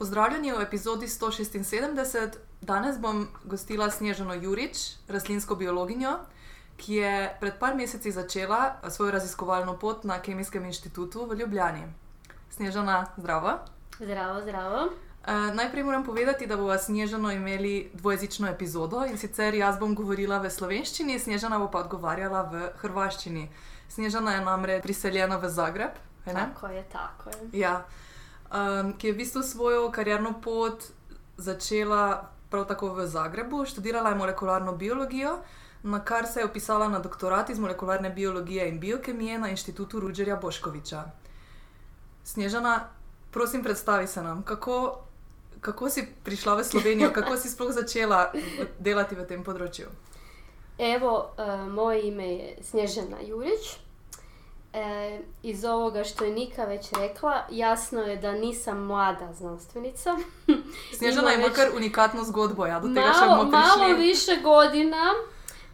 Pozdravljeni v epizodi 176. Danes bom gostila Snežano Jurič, rastlinsko biologinjo, ki je pred par meseci začela svojo raziskovalno pot na Kemijskem inštitutu v Ljubljani. Snežana, zdravo. Zdravo, zdravo. Uh, najprej moram povedati, da bomo Snežano imeli dvojezično epizodo in sicer jaz bom govorila v slovenščini, Snežana bo pa odgovarjala v hrvaščini. Snežana je namreč priseljena v Zagreb. Tako je, tako je. Ja, um, ki je v bistvu svojo karjerno pot začela prav tako v Zagrebu, študirala je molekularno biologijo, na kar se je upisala na doktorat iz molekularne biologije in biokemije na inštitutu Ruđerja Boškoviča. Snežana, prosim, predstavi se nam, kako, kako si prišla v Slovenijo, kako si sploh začela delati v tem področju. Evo, e, moje ime je Snježana Jurić. E, iz ovoga što je Nika već rekla, jasno je da nisam mlada znanstvenica. Snežana Ima ima već kar unikatno zgodbo, ja, do tega malo, malo više godina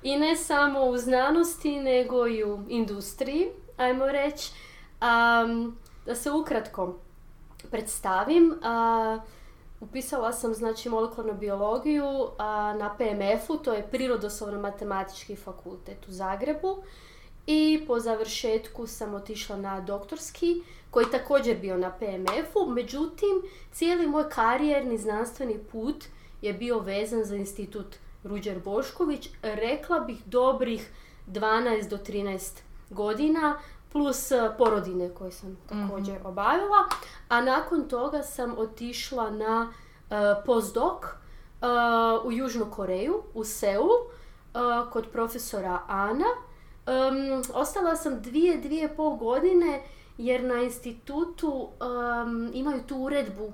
i ne samo u znanosti, nego i u industriji, ajmo reći. Am, da se ukratko predstavim, a, upisala sam znači molekularnu biologiju a, na PMF-u, to je Prirodoslovno-matematički fakultet u Zagrebu. I po završetku sam otišla na doktorski, koji također bio na PMF-u, međutim, cijeli moj karijerni znanstveni put je bio vezan za institut Ruđer Bošković, rekla bih dobrih 12 do 13 godina, plus eh, porodine koje sam također obavila, a nakon toga sam otišla na uh, postdoc eh, u Južnu Koreju, u Seul, eh, kod profesora Ana. Em, ostala sam dvije, dvije pol godine jer na institutu em, imaju tu uredbu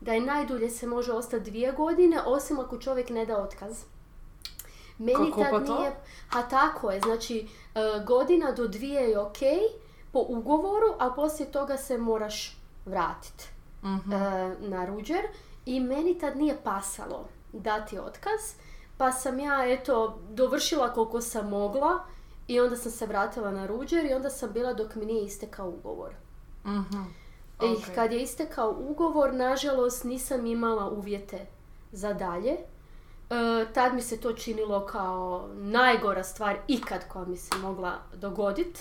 da je najdulje se može ostati dvije godine, osim ako čovjek ne da otkaz. Meni Kako tad pa to? nije... A tako je, znači e, godina do dvije je ok po ugovoru, a poslije toga se moraš vratiti Mhm. e, na Ruđer i meni tad nije pasalo dati otkaz, pa sam ja eto dovršila koliko sam mogla i onda sam se vratila na Ruđer i onda sam bila dok mi nije istekao ugovor. Mhm. I Ok. kad je istekao ugovor, nažalost nisam imala uvjete za dalje. E, tad mi se to činilo kao najgora stvar ikad koja mi se mogla dogoditi.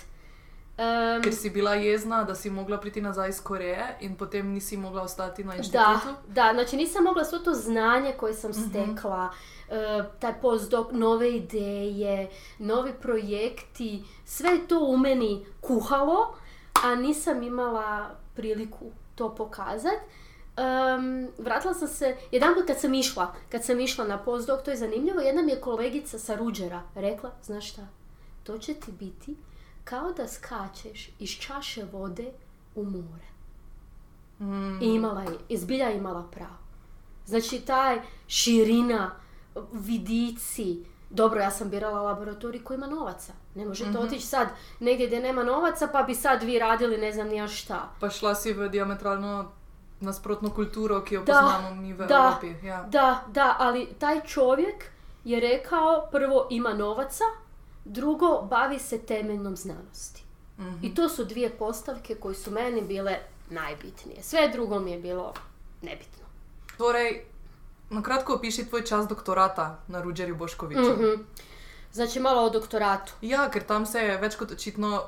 Ker si bila jezna, da si mogla priti nazaj iz Koreje in potem nisi mogla ostati na Da, inštitutu. da, znači nisam mogla svo to znanje koje sam Mhm. stekla, e, taj postdoc, nove ideje, novi projekti, sve je to u meni kuhalo, a nisam imala priliku to pokazat. Em, vratila sam se, jedanput kad sam išla, kad sam išla na postdoc, to je zanimljivo, jedna mi je kolegica sa Ruđera rekla, znaš šta, to će ti biti kao da skačeš iz čaše vode u more. Mm. I imala je, izbilja imala pravo. Znači, taj širina, vidici, dobro, ja sam birala laboratorij koji ima novaca. Ne možete Mhm. otići sad negdje gdje nema novaca, pa bi sad vi radili ne znam ni ja šta. Pa šla si v diametralno nasprotno kulturo, ki jo Da, poznamo mi v da, Evropi. Ja. Da, da, ali taj čovjek je rekao, prvo ima novaca, drugo bavi se temeljnom znanosti. Mhm. I to su dvije postavke koje su meni bile najbitnije. Sve drugo mi je bilo nebitno. Torej, na kratko opiši tvoj čas doktorata na Ruđerju Boškoviću. Mhm. Znači malo o doktoratu. Ja, ker tam se je več kot očitno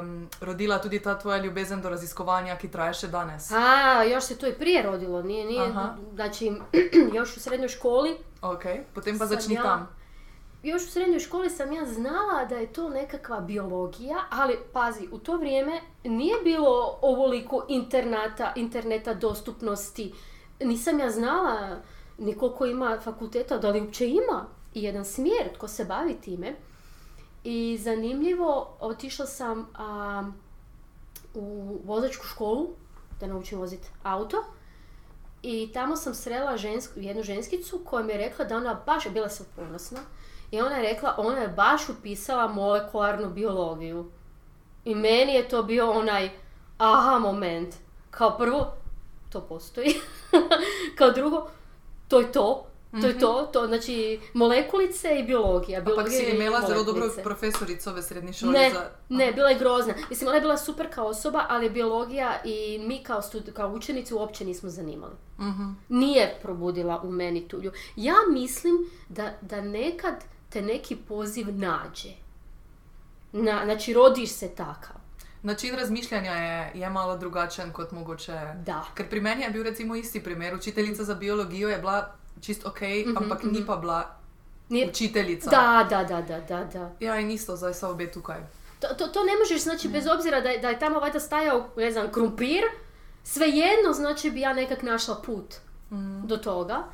um, rodila tudi ta tvoja ljubezen do raziskovanja, ki traja še danes. A, još se to i prije rodilo, nije, nije, Aha. znači još u srednjoj školi, Ok, potem pa začni ja- tam. još u srednjoj školi sam ja znala da je to nekakva biologija, ali pazi, u to vrijeme nije bilo ovoliko internata, interneta dostupnosti, nisam ja znala ni koliko ima fakulteta, da li uopće ima i jedan smjer tko se bavi time. I zanimljivo, otišla sam a, u vozačku školu da naučim voziti auto. I tamo sam srela žensku, jednu ženskicu koja mi je rekla da ona baš, bila sam ponosna, i ona je rekla, ona je baš upisala molekularnu biologiju. I meni je to bio onaj aha moment. Kao prvo, to postoji. Kao drugo, to je to. To je to, to znači molekulice i biologija. A pak biologija si imela zelo dobro profesorico ove srednje šole Ne, za... ne, bila je grozna. Mislim, ona je bila super kao osoba, ali biologija i mi kao, stud- kao učenici uopće nismo zanimali. Mhm. Nije probudila u meni tu Ja mislim da, da nekad te neki poziv nađe. Na, znači, rodiš se takav. Način razmišljanja je, je malo drugačen kot mogoče... Da. Ker pri meni je bil recimo isti primer. Učiteljica za biologijo je bila čist ok, ampak ni pa bila Mhm, Nije- učiteljica. Da, da, da, da, da, da. Ja, in isto, zdaj so obe tukaj. To, to, to ne možeš, znači, bez obzira da da je tamo valjda stajao, ne znam, krumpir, svejedno, znači, bi ja nekak našla put do toga.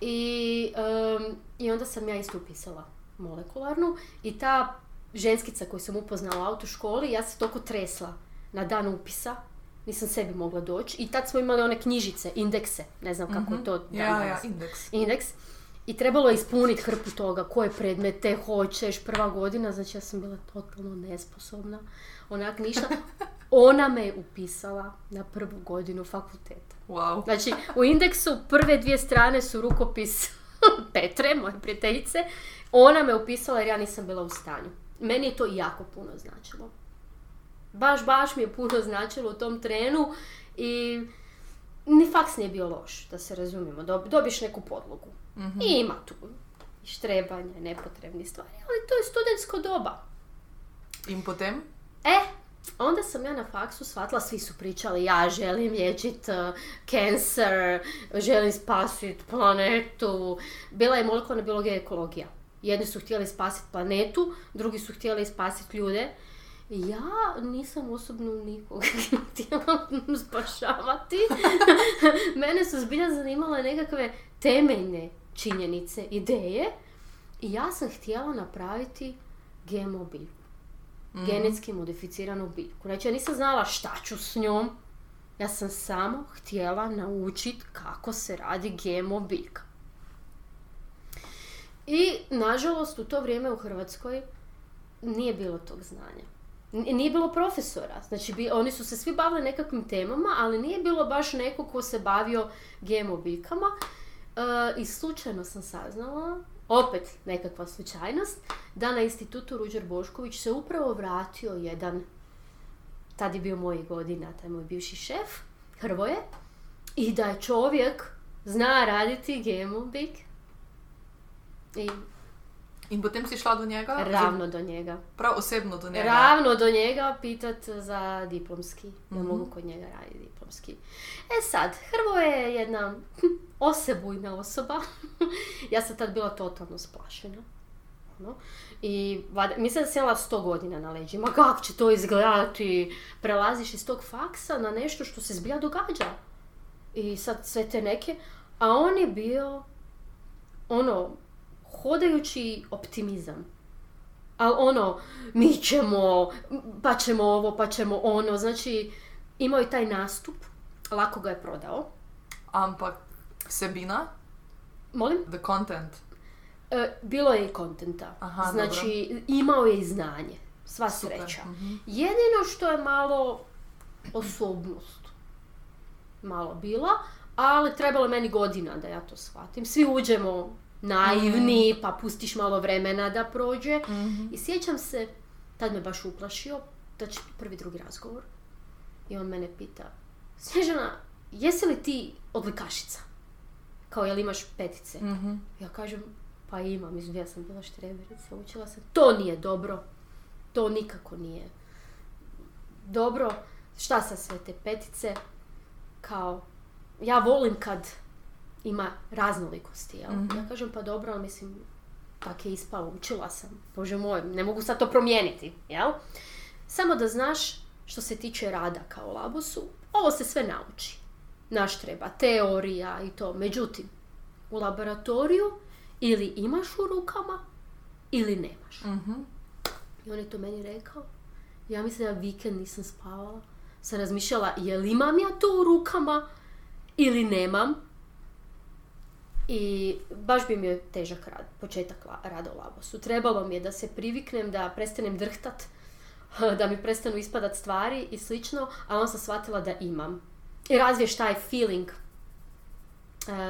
I, em, I onda sam ja isto upisala molekularnu i ta ženskica koju sam upoznala u autoškoli, ja se toliko tresla na dan upisa, nisam sebi mogla doći. I tad smo imali one knjižice, indekse, ne znam kako je to dan Ja, ja, danas. indeks. Indeks. I trebalo je ispuniti hrpu toga, koje predmete hoćeš, prva godina, znači ja sam bila totalno nesposobna, onak ništa. Ona me je upisala na prvu godinu fakulteta. Wow. Znači, u indeksu prve dvije strane su rukopis Petre, moje prijateljice. Ona me upisala jer ja nisam bila u stanju. Meni je to jako puno značilo. Baš, baš mi je puno značilo u tom trenu i ni faks nije bio loš, da se razumijemo. Dob- dobiš neku podlogu. I ima tu i štrebanje, nepotrebni stvari, ali to je studentsko doba. In potem? E, onda sam ja na faksu shvatila, svi su pričali, ja želim liječit uh, cancer, želim spasit planetu. Bila je molekularna biologija i ekologija. Jedni su htjeli spasiti planetu, drugi su htjeli spasiti ljude. Ja nisam osobno nikog htjela spašavati. Mene su zbilja zanimale nekakve temeljne činjenice, ideje. I ja sam htjela napraviti GMO biljku genetski modificiranu biljku. Znači ja nisam znala šta ću s njom, ja sam samo htjela naučiti kako se radi GMO biljka. I nažalost u to vrijeme u Hrvatskoj nije bilo tog znanja. Nije bilo profesora, znači bi, oni su se svi bavili nekakvim temama, ali nije bilo baš neko ko se bavio GMO biljkama. E, I slučajno sam saznala, opet nekakva slučajnost, da na institutu Ruđer Bošković se upravo vratio jedan, tad je bio mojih godina, taj moj bivši šef, Hrvoje, i da je čovjek zna raditi GMO biljke. I In potem si šla do njega? ravno do njega. Prav osebno do njega? Ravno do njega pitat za diplomski. Da mogu kod njega raditi diplomski. E sad, Hrvoje je jedna osebujna osoba. ja sam tad bila totalno splašena. Ono. I vada, mislim da sam imala 100 godina na leđima. Kako će to izgledati? Prelaziš iz tog faksa na nešto što se zbilja događa. I sad sve te neke. A on je bio ono, hodajući optimizam. Ali ono, mi ćemo, pa ćemo ovo, pa ćemo ono. Znači, imao je taj nastup, lako ga je prodao. Ampak vsebina, Molim? the content. E, bilo je i kontenta. Aha, znači, imao je i znanje. Sva Super, sreća. mhm. Jedino što je malo osobnost. Malo bila, ali trebalo meni godina da ja to shvatim. Svi uđemo naivni, Mhm. pa pustiš malo vremena da prođe. I sjećam se, tad me baš uplašio, da će prvi drugi razgovor. I on mene pita, Snježana, jesi li ti odlikašica? Kao, jel imaš petice? Mhm. Ja kažem, pa imam, izvija ja sam bila štreberica, učila sam. To nije dobro. To nikako nije dobro. Šta sa sve te petice? Kao, ja volim kad ima raznolikosti, jel? Ja kažem, pa dobro, ali mislim, tak je ispalo, učila sam. Bože moj, ne mogu sad to promijeniti, jel? Samo da znaš, što se tiče rada kao labosu, ovo se sve nauči. Naš treba teorija i to. Međutim, u laboratoriju ili imaš u rukama ili nemaš. Mhm. I on je to meni rekao. Ja mislim da vikend nisam spavala. Sam razmišljala, je li imam ja to u rukama ili nemam. I baš bi mi je težak rad, početak rada u labosu. Trebalo mi je da se priviknem, da prestanem drhtat, da mi prestanu ispadat stvari i slično, a on sam shvatila da imam. I razviješ taj feeling e,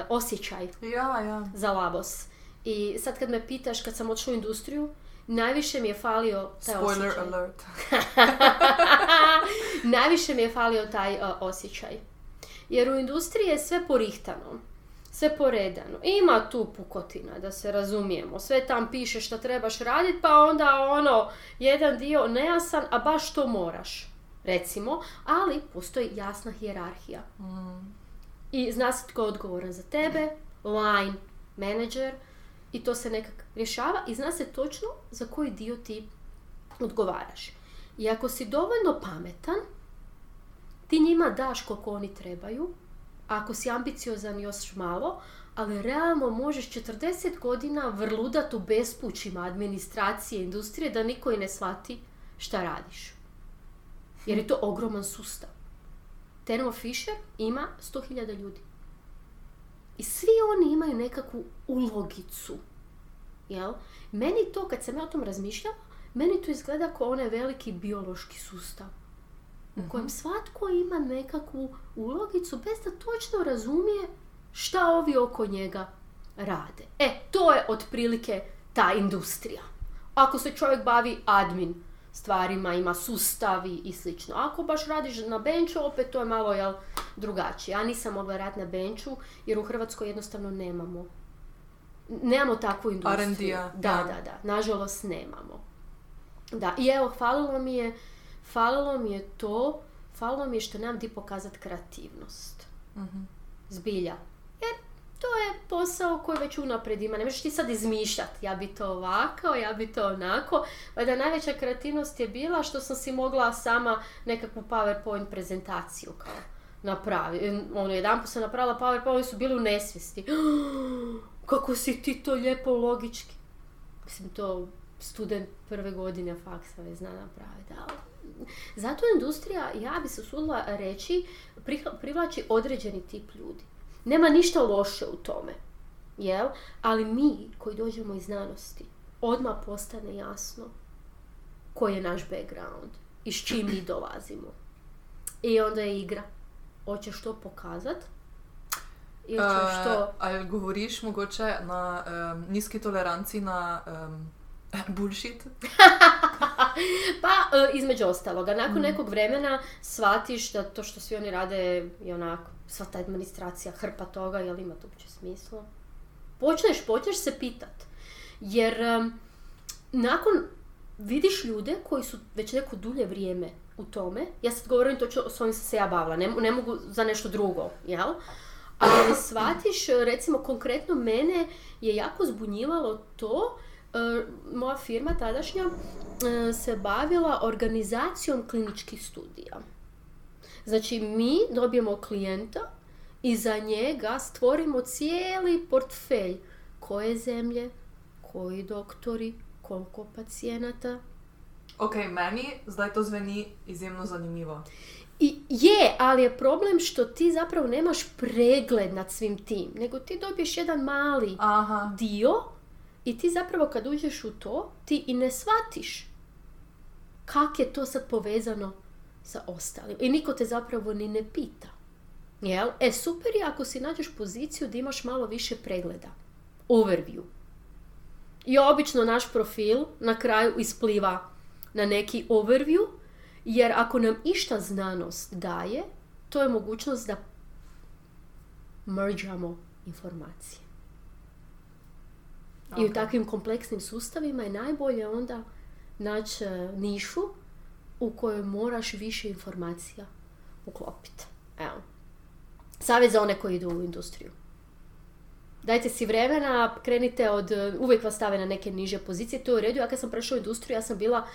osjećaj Ja, ja. za labos. I sad kad me pitaš, kad sam odšla u industriju, najviše mi je falio taj Spoiler osjećaj. alert. najviše mi je falio taj uh, osjećaj. Jer u industriji je sve porihtano, sve poredano. Ima tu pukotina, da se razumijemo. Sve tam piše što trebaš raditi, pa onda ono, jedan dio nejasan, a baš to moraš. Recimo, ali postoji jasna hijerarhija. I zna se tko je odgovoran za tebe, line, manager, i to se nekak rješava i zna se točno za koji dio ti odgovaraš. I ako si dovoljno pametan, ti njima daš koliko oni trebaju, ako si ambiciozan još malo, ali realno možeš 40 godina vrludat u bespućima administracije, industrije, da niko i ne shvati šta radiš. Jer je to ogroman sustav. Thermo Fisher ima 100.000 ljudi. I svi oni imaju nekakvu ulogicu. Jel? Meni to, kad sam ja o tom razmišljala, meni to izgleda kao onaj veliki biološki sustav. U kojem svatko ima nekakvu ulogicu bez da točno razumije šta ovi oko njega rade. E, to je otprilike ta industrija. Ako se čovjek bavi admin stvarima, ima sustavi i slično. Ako baš radiš na benču, opet to je malo jel, drugačije. Ja nisam mogla raditi na benču jer u Hrvatskoj jednostavno nemamo. Nemamo takvu industriju. Da, da. da, da. Nažalost nemamo. Da, i evo, falilo mi je, falilo mi je to, falilo mi je što nemam di pokazati kreativnost. Zbilja. Jer to je posao koji već unaprijed ima. Ne možeš ti sad izmišljati, ja bi to ovako, ja bi to onako. Valjda najveća kreativnost je bila što sam si mogla sama nekakvu PowerPoint prezentaciju kao napravi. Ono, jedan sam napravila PowerPoint, oni su bili u nesvijesti. Kako si ti to lijepo logički. Mislim, to student prve godine faksa već zna napraviti. ali Zato industrija, ja bi se usudila reći, privlači određeni tip ljudi. Nema ništa loše u tome, jel? Ali mi koji dođemo iz znanosti, odmah postane jasno koji je naš background i s čim mi dolazimo. I onda je igra. Hoćeš to pokazat? Ili ćeš Eh, to... ali govoriš mogoče na nizki toleranciji na em, bullshit? Pa, e, između ostaloga, nakon nekog vremena shvatiš da to što svi oni rade je onako, sva ta administracija, hrpa toga, jel ima to uopće smisla? Počneš, počneš se pitat. Jer em, nakon vidiš ljude koji su već neko dulje vrijeme u tome, ja sad govorim točno s ovim sam se ja bavila, ne, ne mogu za nešto drugo, jel? Ali shvatiš, recimo konkretno mene je jako zbunjivalo to, moja firma tadašnja e, se bavila organizacijom kliničkih studija. Znači mi dobijemo klijenta i za njega stvorimo cijeli portfelj koje zemlje, koji doktori, koliko pacijenata. Ok, meni zdaj to zveni izjemno zanimivo. I je, ali je problem što ti zapravo nemaš pregled nad svim tim, nego ti dobiješ jedan mali Aha. dio i ti zapravo kad uđeš u to, ti i ne shvatiš kak je to sad povezano sa ostalim. I niko te zapravo ni ne pita. Jel? E, super je ako si nađeš poziciju da imaš malo više pregleda. Overview. I obično naš profil na kraju ispliva na neki overview, jer ako nam išta znanost daje, to je mogućnost da mergeamo informacije. I u takvim kompleksnim sustavima je najbolje onda naći e, nišu u kojoj moraš više informacija uklopiti. Evo. Savjet za one koji idu u industriju. Dajte si vremena, krenite od, e, uvijek vas stave na neke niže pozicije, to je u redu. Ja kad sam prešla u industriju, ja sam bila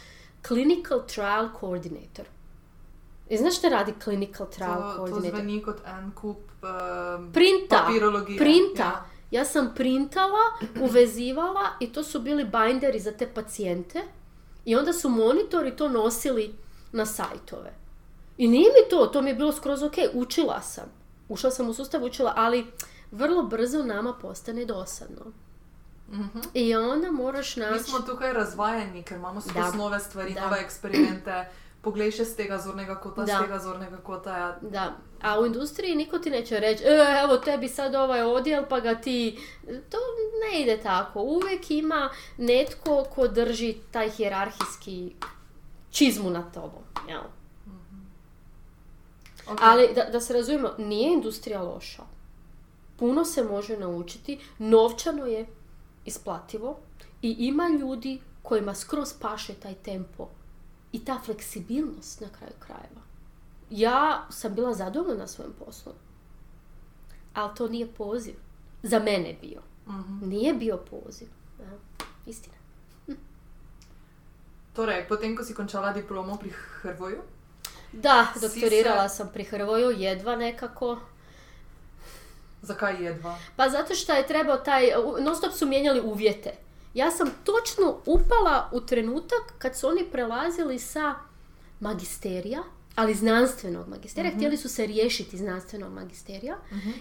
clinical trial coordinator. I znaš šta radi clinical trial To, to coordinator? zveni kot en kup em, Printa. papirologije. Printa. Ja. Ja sam printala, uvezivala i to su bili binderi za te pacijente i onda su monitori to nosili na sajtove. I nije mi to, to mi je bilo skroz ok, učila sam. Ušla sam u sustav, učila, ali vrlo brzo nama postane dosadno. Mhm. I onda moraš Mi naći... smo tukaj razvajeni, ker imamo skozi Da. nove stvari, Da. nove eksperimente, pogledaj še z tega zornega kota, Da. z tega zornega kota. Ja. Da, a u industriji niko ti neće reći, e, evo tebi sad ovaj odjel pa ga ti... To ne ide tako. Uvijek ima netko ko drži taj hijerarhijski čizmu nad tobom. Jel? Ok. Ali da, da se razumijemo, nije industrija loša. Puno se može naučiti, novčano je isplativo i ima ljudi kojima skroz paše taj tempo i ta fleksibilnost na kraju krajeva. Ja sam bila zadovoljna svojim poslom, ali to nije poziv. Za mene bio. Mhm. Nije bio poziv. Ja, istina. Torej, potem, ko si končala diplomo pri Hrvoju, Da, doktorirala se- sam pri Hrvoju, jedva nekako. zakaj jedva? Pa zato što je trebao taj, non stop su mijenjali uvjete. Ja sam točno upala u trenutak kad su oni prelazili sa magisterija, ali znanstvenog magisterija, htjeli su se riješiti znanstvenog magisterija,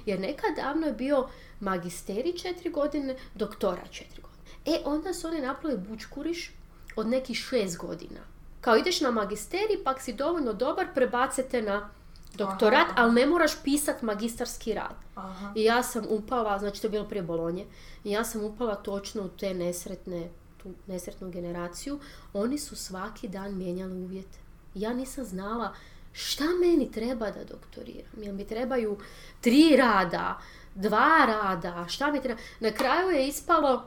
jer nekad davno je bio magisterij četiri godine, doktora četiri godine. E, onda su oni napravili bučkuriš od nekih šest godina. Kao ideš na magisterij, pak si dovoljno dobar, prebacite na doktorat, Aha. ali ne moraš pisati magistarski rad. Aha. I ja sam upala, znači to je bilo prije Bolonje, i ja sam upala točno u te nesretne, tu nesretnu generaciju. Oni su svaki dan mijenjali uvjete. Ja nisam znala šta meni treba da doktoriram. Jel mi trebaju tri rada, dva rada, šta mi treba? Na kraju je ispalo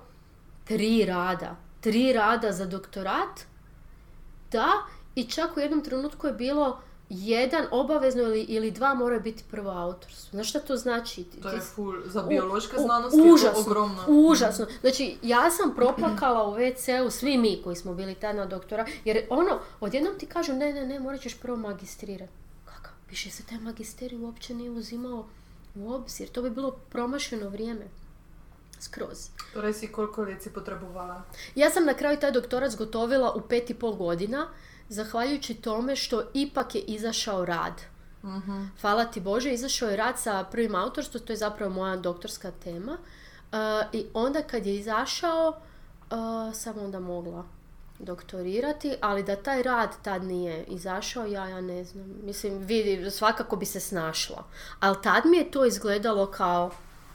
tri rada. Tri rada za doktorat, da, i čak u jednom trenutku je bilo jedan obavezno ili, ili dva moraju biti prvo autorstvo. Znaš šta to znači? To je s- ful, za u- biološke u- znanosti je to užasno, ogromno. Užasno. Znači, ja sam proplakala u WC-u, svi mi koji smo bili tad na doktora, jer ono, odjednom ti kažu, ne, ne, ne, morat ćeš prvo magistrirati. Kakav? Više se taj magisterij uopće nije uzimao u obzir. To bi bilo promašeno vrijeme. Skroz. Torej si koliko let si potrebovala? Ja sam na kraju taj doktorat zgotovila u pet i pol godina, zahvaljujući tome što ipak je izašao rad. Mhm. Hvala ti Bože, izašao je rad sa prvim autorstvom, to je zapravo moja doktorska tema. Uh, I onda kad je izašao, uh, sam onda mogla doktorirati, ali da taj rad tad nije izašao, ja, ja ne znam. Mislim, vidi, svakako bi se snašla. Ali tad mi je to izgledalo kao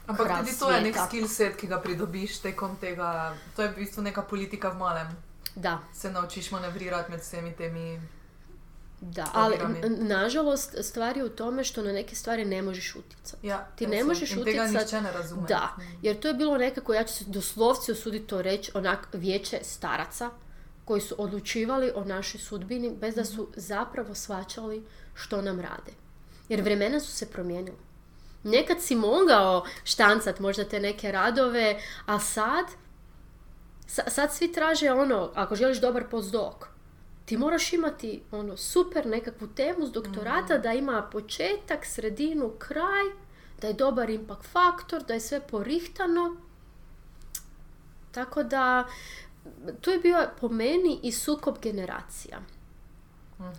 Ampak tudi to je nek skill set, ki ga pridobiš tekom tega. To je v bistvu neka politika v malem. Da, Se naučiš manevrirati med vsemi temi. da. Ali, nažalost, stvar je u tome što na neke stvari ne možeš utjecati. Ja, Ti ne možeš In tega utjecat- nihče ne razume. Da, jer to je bilo nekako, ja ću se doslovce usuditi to reći, onak vijeće staraca koji su odlučivali o našoj sudbini bez da su zapravo svačali što nam rade. Jer vremena su se promijenila. Nekad si mogao štancat možda te neke radove, a sad, sa- sad svi traže ono, ako želiš dobar postdoc, ti moraš imati ono super nekakvu temu s doktorata da ima početak, sredinu, kraj, da je dobar impact faktor, da je sve porihtano. Tako da, tu je bio po meni i sukob generacija.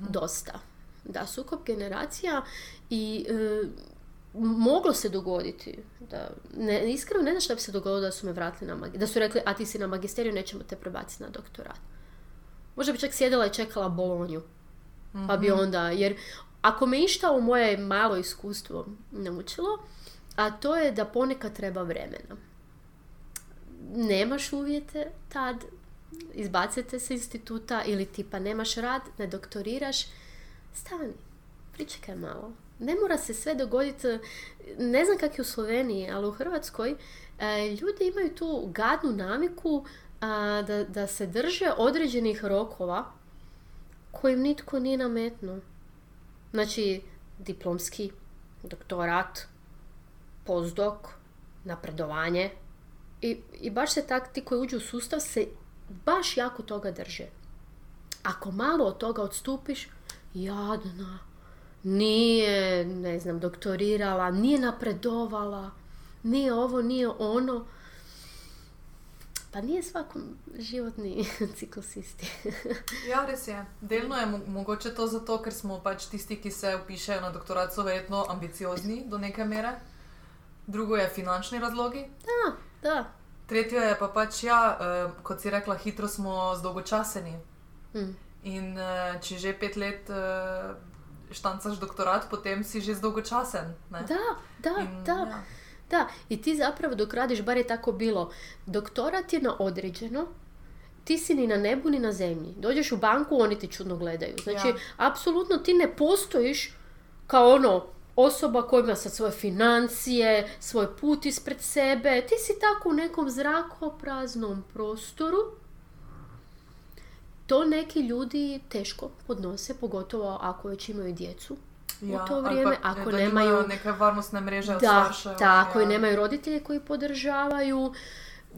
Dosta. Da, sukob generacija i e, moglo se dogoditi. Da, ne, iskreno ne znam šta bi se dogodilo da su me vratili na magi- Da su rekli, a ti si na magisteriju, nećemo te prebaciti na doktorat. Možda bi čak sjedila i čekala bolonju. Pa bi onda, jer ako me išta u moje malo iskustvo naučilo, a to je da ponekad treba vremena. Nemaš uvjete tad, izbacite se instituta ili tipa nemaš rad, ne doktoriraš, stani, pričekaj malo. Ne mora se sve dogoditi, ne znam kak je u Sloveniji, ali u Hrvatskoj e, ljudi imaju tu gadnu namiku a, da, da se drže određenih rokova kojim nitko nije nametnuo. Znači, diplomski, doktorat, postdoc, napredovanje. I, I baš se tak ti koji uđu u sustav se baš jako toga drže. Ako malo od toga odstupiš, jadna, nije, ne znam, doktorirala, nije napredovala, nije ovo, nije ono. Pa nije svakom životni ciklus isti. Ja, res je. Delno je mo mogoče to zato, ker smo pač tisti, ki se upišejo na doktorat, so verjetno ambiciozni do neke mere. Drugo je finančni razlogi. da, da. Tretje je pa pač, ja, eh, kot si rekla, hitro smo zdolgočaseni. Mm. In uh, če že pet let uh, štancaš doktorat, potem si že zdolgočasen. Ne? Da, da, In, da. ja. Da, i ti zapravo dok radiš, bar je tako bilo, doktorat je na određeno, ti si ni na nebu ni na zemlji. Dođeš u banku, oni ti čudno gledaju. Znači, Ja. apsolutno ti ne postojiš kao ono osoba koja ima sad svoje financije, svoj put ispred sebe. Ti si tako u nekom zrakopraznom prostoru. To neki ljudi teško podnose, pogotovo ako već imaju djecu Ja, u to vrijeme, pa, ako da nemaju imaju neke varnostne mreže od da, staršev, tako, i ja. nemaju roditelje koji podržavaju.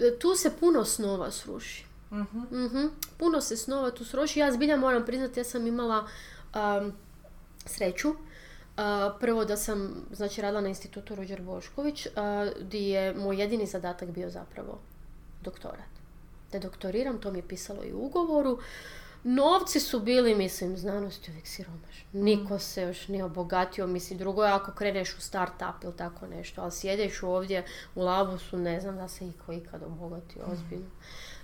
E, Tu se puno snova sruši. Mhm. Mhm. Puno se snova tu sruši. Ja zbilja moram priznati, ja sam imala um, sreću. Uh, prvo da sam znači, radila na institutu Ruđer Bošković, uh, gdje je moj jedini zadatak bio zapravo doktorat. Da doktoriram, to mi je pisalo i u ugovoru. Novci su bili, mislim, znanost je uvijek siromaš. Niko se još nije obogatio, mislim, drugo je ako kreneš u start-up ili tako nešto, ali sjedeš ovdje u labusu, ne znam da se iko ikad obogatio, ozbiljno.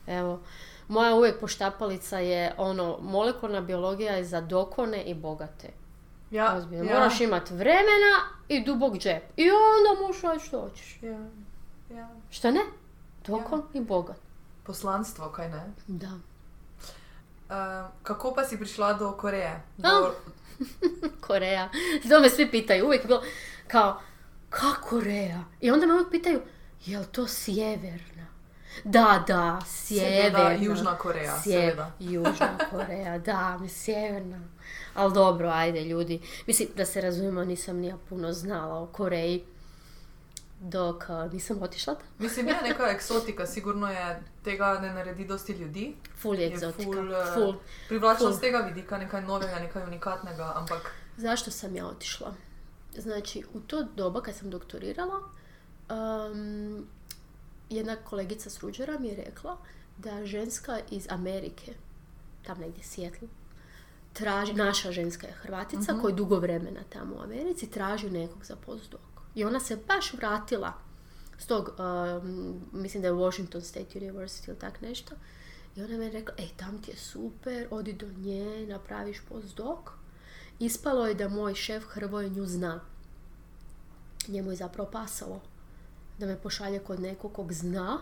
Evo, moja uvijek poštapalica je ono, molekularna biologija je za dokone i bogate. Ja, Ozbiljno. ja. Moraš imati vremena i dubok džep. I onda možeš raditi što hoćeš. Ja, ja. Šta ne? Dokon i bogat. Poslanstvo, kaj ne? Da. Uh, kako pa si prišla do Koreje? Do, A. Koreja. To me svi pitaju. Uvijek je bilo kao, kako Koreja? I onda me uvijek pitaju, je li to sjeverna? Da, da, sjeverna. Da, Južna Koreja, seveda. Južna Koreja, da, mi sjeverna. Ali dobro, ajde ljudi. Mislim, da se razumijemo, nisam ni ja puno znala o Koreji. Dok a, nisam otišla tamo. Mislim, je neka eksotika, sigurno je, tega ne naredi dosti ljudi. Ful je egzotika. ful, eh, Ful. Privlačno Ful. z tega vidika, nekaj novega, nekaj unikatnega, ampak Zašto sam ja otišla? Znači, u to doba kad sam doktorirala, um, jedna kolegica s Ruđera mi je rekla da ženska iz Amerike, tam negdje Seattle, traži, naša ženska je Hrvatica koja je dugo vremena tamo u Americi, traži nekog za postdoc. I ona se baš vratila s tog, um, mislim da je Washington State University ili tak nešto. I ona mi je rekla, ej, tam ti je super, odi do nje, napraviš postdoc. Ispalo je da moj šef Hrvoje nju zna. Njemu je zapravo pasalo da me pošalje kod nekog kog zna.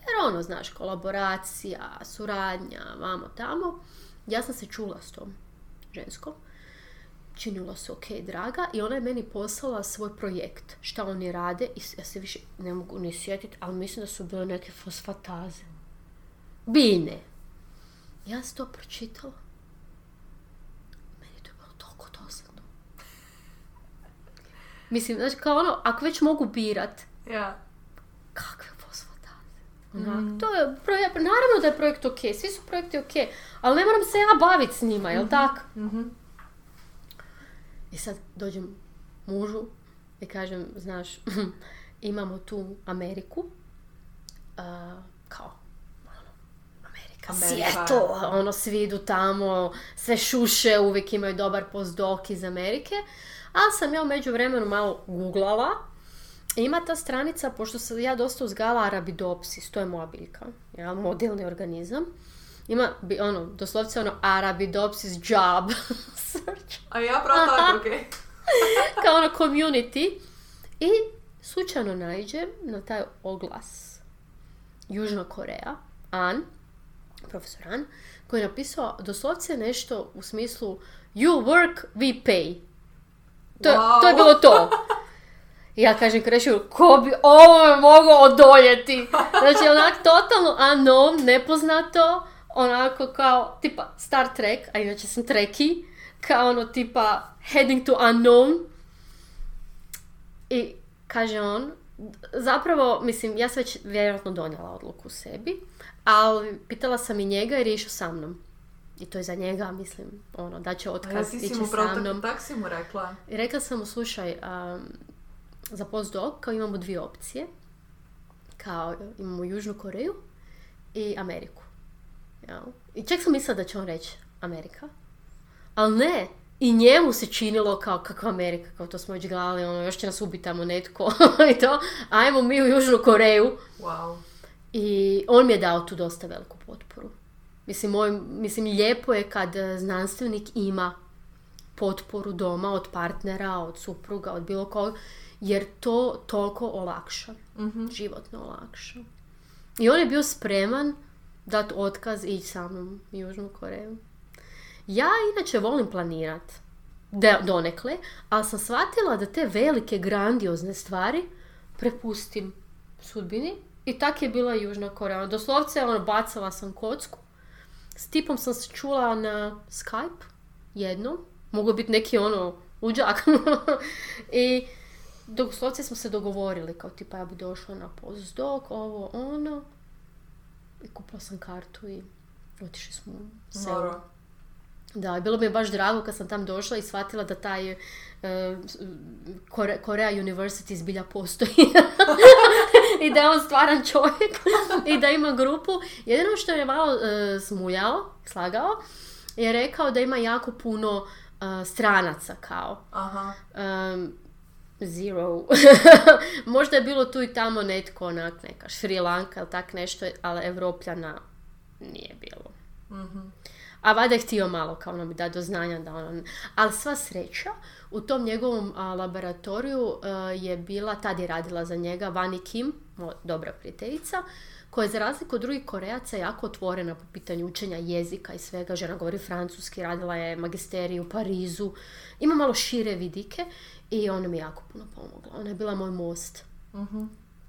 Jer ono, znaš, kolaboracija, suradnja, vamo tamo. Ja sam se čula s tom ženskom. Činilo se ok, draga. I ona je meni poslala svoj projekt. Šta oni rade. I ja se više ne mogu ni sjetiti, ali mislim da su bile neke fosfataze. Bine. Ja sam to pročitala. Meni je to bilo toliko dosadno. Mislim, znači kao ono, ako već mogu birat, ja. kakve fosfataze. Onak, to je projekt, naravno da je projekt ok, svi su projekti ok, ali ne moram se ja baviti s njima, jel tak? Mhm. I sad dođem mužu i kažem, znaš, imamo tu Ameriku, a, kao, ono, Amerika, Amerika. Seattle, ono, svi idu tamo, sve šuše, uvijek imaju dobar postdoc iz Amerike, ali sam ja u međuvremenu malo googlala, ima ta stranica, pošto sam ja dosta uzgala Arabidopsis, to je moja biljka, ja, modelni organizam, ima, bi- ono, doslovce ono, Arabidopsis job search A ja prav tako, ok. kao ono community i slučajno naiđem na taj oglas Južna Koreja, An, profesor An, koji je napisao doslovce nešto u smislu you work, we pay. To, Wow. to je bilo to. I ja kažem Krešu, ko bi ovo mogao odoljeti? Znači, onak totalno unknown, nepoznato, onako kao, tipa Star Trek, a inače sam treki, kao ono tipa heading to unknown. I kaže on, zapravo, mislim, ja sam već vjerojatno donijela odluku u sebi, ali pitala sam i njega jer je išao sa mnom. I to je za njega, mislim, ono, da će otkaz ići sa mnom. tak si mu rekla. I rekla sam mu, slušaj, um, za postdoc kao imamo dvije opcije. Kao imamo Južnu Koreju i Ameriku. Jel? I čak sam mislila da će on reći Amerika. Ali ne, i njemu se činilo kao kakva Amerika, kao to smo već gledali, ono, još će nas ubiti tamo netko i to. Ajmo mi u Južnu Koreju. Wow. I on mi je dao tu dosta veliku potporu. Mislim, moj, mislim, lijepo je kad znanstvenik ima potporu doma od partnera, od supruga, od bilo kog, jer to toliko olakša. Životno olakša. I on je bio spreman dati otkaz i ići sa mnom u Južnu Koreju. Ja inače volim planirat, de- donekle, ali sam shvatila da te velike, grandiozne stvari prepustim sudbini. I tak je bila Južna Koreja. Doslovce, ono, bacala sam kocku. S tipom sam se čula na Skype jednom. Moglo biti neki ono uđak. I doslovce smo se dogovorili kao tipa ja bi došla na postdoc, ovo, ono. I kupila sam kartu i otišli smo u Seul. Moro. Da, bilo mi je baš drago kad sam tam došla i shvatila da taj e, Kore- Korea University zbilja postoji. I da je on stvaran čovjek i da ima grupu. Jedino što je malo e, smuljao, slagao, je rekao da ima jako puno e, stranaca kao. Aha. Um, zero. Možda je bilo tu i tamo netko onak neka Sri Lanka ili tak nešto, ali Evropljana nije bilo. A valjda je htio malo kao nam da do znanja da ono... Ali sva sreća, u tom njegovom a, laboratoriju a, je bila, tad je radila za njega Vani Kim, moja dobra prijateljica, koja je za razliku od drugih Korejaca jako otvorena po pitanju učenja jezika i svega. Žena govori francuski, radila je magisteriju u Parizu. Ima malo šire vidike i ona mi jako puno pomogla. Ona je bila moj most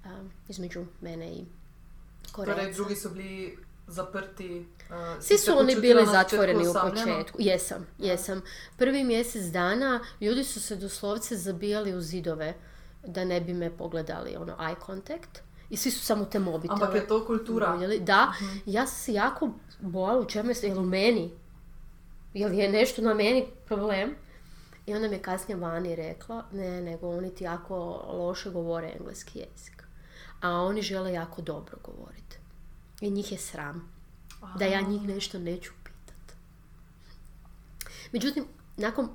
a, između mene i Korejaca. Torej, drugi su bili zaprti. uh, Svi su oni bili zatvoreni u početku. Jesam, jesam. Prvi mjesec dana ljudi su se doslovce zabijali u zidove da ne bi me pogledali, ono, eye contact. I svi su samo te mobitele. Ampak je to kultura. voljeli. Da, ja sam se jako bojala u čemu je, je li u meni? Jel je nešto na meni problem? I onda mi je kasnije vani rekla, ne, nego oni ti jako loše govore engleski jezik. A oni žele jako dobro govoriti. I njih je sram. Da ja njih nešto neću pitat. Međutim, nakon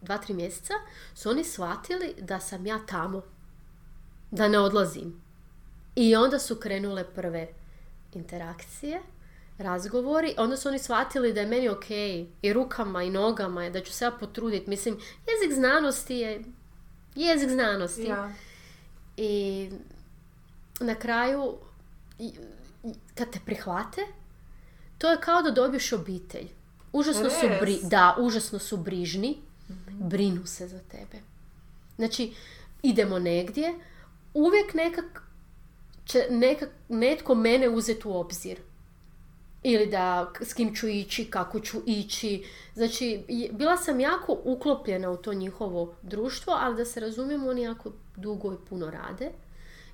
dva, tri mjeseca su oni shvatili da sam ja tamo. Da ne odlazim. I onda su krenule prve interakcije, razgovori. Onda su oni shvatili da je meni ok i rukama i nogama, da ću se ja potruditi. Mislim, jezik znanosti je jezik znanosti. Ja. I na kraju, kad te prihvate, to je kao da dobiješ obitelj. Užasno su, bri, da, užasno su brižni, brinu se za tebe. Znači, idemo negdje, uvijek nekak će nekak, netko mene uzeti u obzir. Ili da s kim ću ići, kako ću ići. Znači, bila sam jako uklopljena u to njihovo društvo, ali da se razumijemo, oni jako dugo i puno rade.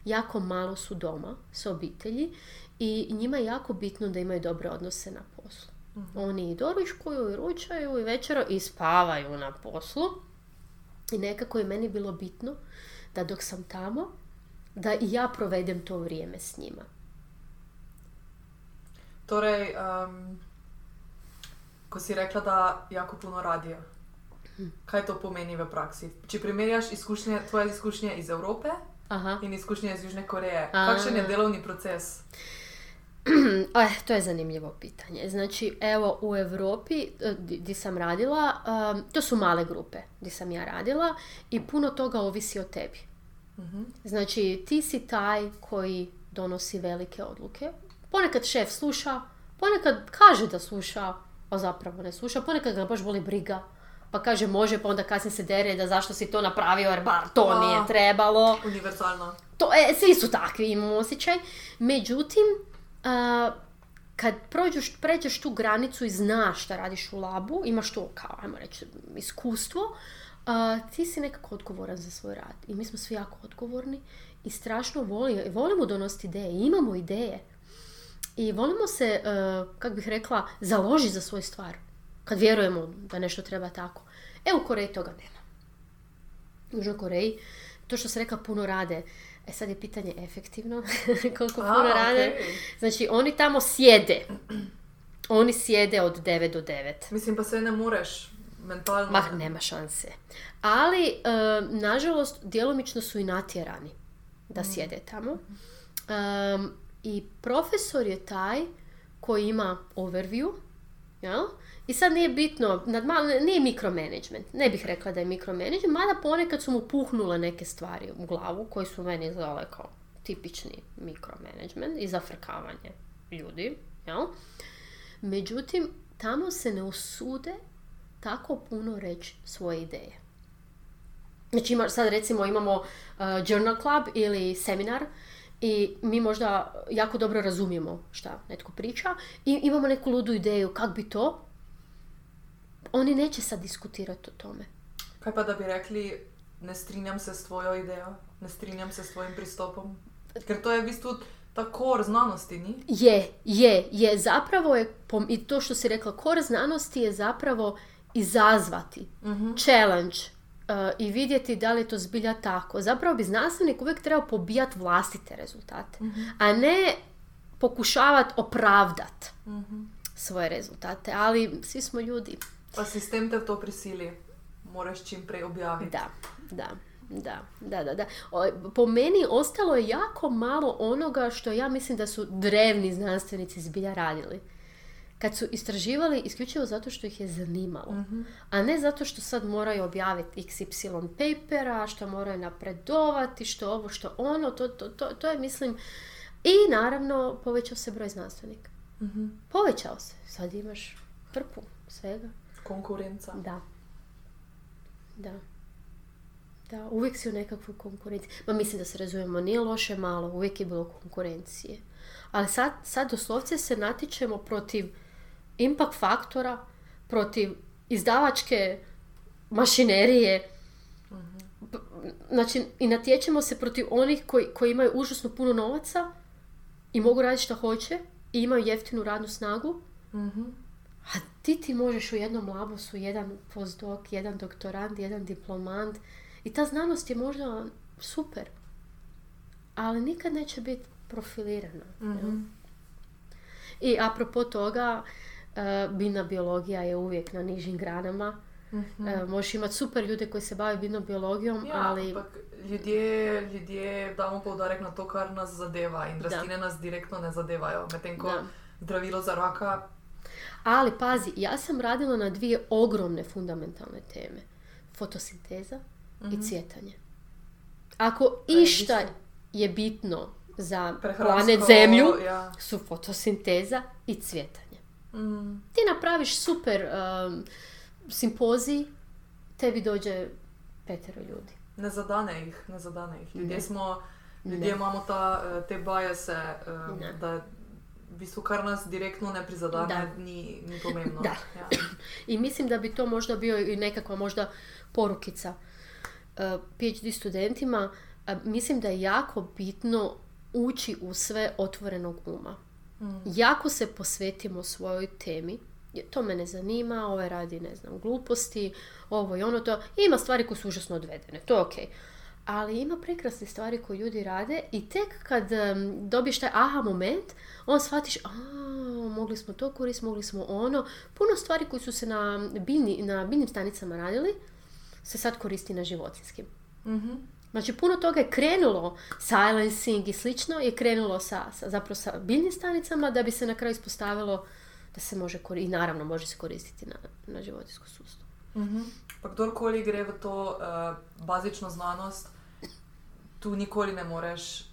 Jako malo su doma s obitelji i njima je jako bitno da imaju dobre odnose na poslu. Oni i doručkuju, i ručaju, i večero, i spavaju na poslu. I nekako je meni bilo bitno da dok sam tamo, da i ja provedem to vrijeme s njima. Torej, um, ko si rekla, da jako puno radijo, kaj to pomeni v praksi? Če primerjaš izkušnje, tvoje izkušnje iz Evrope Aha. in izkušnje iz Južne Koreje, A. kakšen je delovni proces? Eh, to je zanimljivo pitanje. Znači, evo u Europi eh, di, di sam radila, um, to su male grupe di sam ja radila i puno toga ovisi o tebi. Znači, ti si taj koji donosi velike odluke. Ponekad šef sluša, ponekad kaže da sluša, a zapravo ne sluša, ponekad ga baš boli briga. Pa kaže može, pa onda kasnije se dere da zašto si to napravio, jer bar to A. nije trebalo. Univerzalno. To, e, svi su takvi, imam osjećaj. Međutim, a, kad prođeš, pređeš tu granicu i znaš šta radiš u labu, imaš to kao, ajmo reći, iskustvo, a, ti si nekako odgovoran za svoj rad. I mi smo svi jako odgovorni i strašno volimo, volimo donositi ideje, imamo ideje. I volimo se, kako bih rekla, založi za svoju stvar. Kad vjerujemo da nešto treba tako. E, u Koreji toga nema. U Južnoj Koreji, to što se rekla, puno rade. E sad je pitanje efektivno, koliko A, puno rade. okej. Znači, oni tamo sjede. Oni sjede od 9 do 9. Mislim, pa se ne moreš mentalno... Ma, nema šanse. Ali, e, nažalost, djelomično su i natjerani da sjede tamo. Um, I profesor je taj koji ima overview, jel? I sad nije bitno, nad malo, nije mikromanagement, ne bih rekla da je mikromanagement, mada ponekad su mu puhnule neke stvari u glavu koji su meni izgledale kao tipični mikromanagement i zafrkavanje ljudi, jel? Međutim, tamo se ne usude tako puno reći svoje ideje. Znači ima, sad recimo imamo uh, journal club ili seminar i mi možda jako dobro razumijemo šta netko priča i imamo neku ludu ideju kako bi to. Oni neće sad diskutirati o tome. Kaj pa da bi rekli, ne strinjam se s tvojo idejo, ne strinjam se s tvojim pristopom? Ker to je v bistvu ta kor znanosti, ni? Je, je, je. Zapravo je, i to što si rekla, kor znanosti je zapravo izazvati challenge uh, i vidjeti da li je to zbilja tako. Zapravo bi znanstvenik uvijek trebao pobijati vlastite rezultate, a ne pokušavati opravdati svoje rezultate. Ali svi smo ljudi. Pa sistem te v to prisili. Moraš čim prej objaviti. Da, da, da, da, da, da. Po meni ostalo je jako malo onoga što ja mislim da su drevni znanstvenici zbilja radili. Kad su istraživali isključivo zato što ih je zanimalo. A ne zato što sad moraju objaviti XY papera, što moraju napredovati, što ovo, što ono. To, to, to, to je, mislim... I naravno povećao se broj znanstvenika. Povećao se. Sad imaš hrpu svega. Konkurenca. Da. Da. Da, uvijek si u nekakvoj konkurenciji. Ma mislim da se razumijemo, nije loše malo, uvijek je bilo konkurencije. Ali sad, sad doslovce se natječemo protiv impact faktora, protiv izdavačke mašinerije. P- Znači, i natječemo se protiv onih koji, koji imaju užasno puno novaca i mogu raditi što hoće i imaju jeftinu radnu snagu. Mhm. A ti ti možeš u jednom labosu jedan postdoc, jedan doktorant, jedan diplomant i ta znanost je možda super, ali nikad neće biti profilirana. Mhm. I apropo toga, biljna biologija je uvijek na nižim granama. E, možeš imati super ljude koji se bave biljnom biologijom, Ja, ali ampak ljudje, ljudje damo poudarek na to, kar nas zadeva in rastline nas direktno ne zadevajo. Medtem ko Da. zdravilo za raka, Ali pazi, ja sam radila na dvije ogromne fundamentalne teme. Fotosinteza i cvjetanje. Ako Mhm. išta je bitno za planet Zemlju, Ja. su fotosinteza i cvjetanje. Mm. Ti napraviš super um, simpozij, tebi dođe petero ljudi. Ne zadane ih, ne zadane ih. Ljudje Ne. smo, ljudje Ne. imamo ta, eh, te bajase, eh, Ne. da v bistvu kar nas direktno ne prizadane, Da. ni, ni pomembno. Da. Ja. I mislim da bi to možda bio i nekakva možda porukica uh, PhD studentima. A mislim da je jako bitno ući u sve otvorenog uma. Jako se posvetimo svojoj temi. To me ne zanima, ovaj radi, ne znam, gluposti, ovo i ono to. Ima stvari koje su užasno odvedene, to je okej. Ali ima prekrasne stvari koje ljudi rade i tek kad em, dobiješ taj aha moment, on shvatiš, a mogli smo to koristiti, mogli smo ono. Puno stvari koje su se na, biljni, na biljnim stanicama radili, se sad koristi na životinskim. Mhm. Znači, puno toga je krenulo, silencing i slično, je krenulo sa, sa, zapravo sa biljnim stanicama da bi se na kraju ispostavilo da se može koristiti, i naravno može se koristiti na, na životinsku sustav. Mhm. Pa kdorkoli gre v to uh, bazično znanost, tu nikoli ne moreš uh,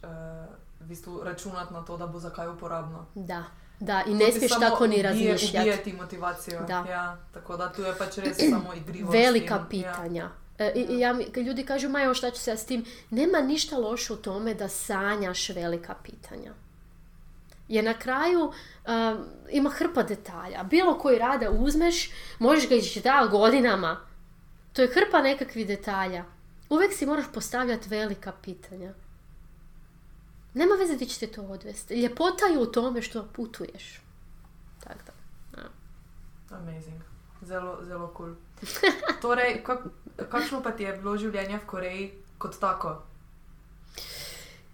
v bistvu računati na to, da bo za kaj uporabno. Da, da, i ne smiješ tako ni razmišljati. Ubije ti motivacijo. Da. Ja, tako da tu je pač res samo igrivost. Velika in- ja. E, i- i ja, ljudi kažu, ma evo šta ću se ja s tim, nema ništa loše u tome da sanjaš velika pitanja. Jer na kraju um, ima hrpa detalja. Bilo koji rada uzmeš, možeš ga iščitavati godinama. To je hrpa nekakvih detalja. Uvijek si moraš postavljati velika pitanja. Nema veze di će te to odvesti. Ljepota je u tome što putuješ. Tako da. ja. Amazing. Zelo, zelo. Cool. Torej, kak, kakšno pa ti je bilo življenje v Koreji kot tako?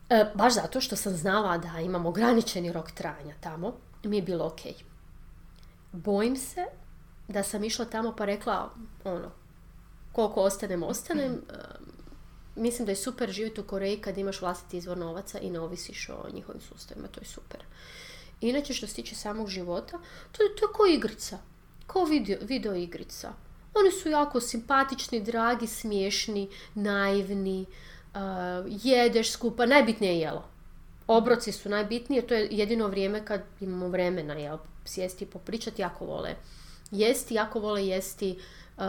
E, baš zato što sam znala da imam ograničeni rok trajanja tamo, mi je bilo ok. Bojim se da sam išla tamo pa rekla, ono, koliko ostanem, ostanem. E, mislim da je super živjeti u Koreji kad imaš vlastiti izvor novaca i ne ovisiš o njihovim sustavima, to je super. Inače, što se tiče samog života, to je, to je ko igrica. Ko video, video igrica. Oni su jako simpatični, dragi, smiješni, naivni, uh, jedeš skupa, najbitnije je jelo. Obroci su najbitnije, to je jedino vrijeme kad imamo vremena, jel, sjesti i popričati, jako vole jesti, jako vole jesti uh,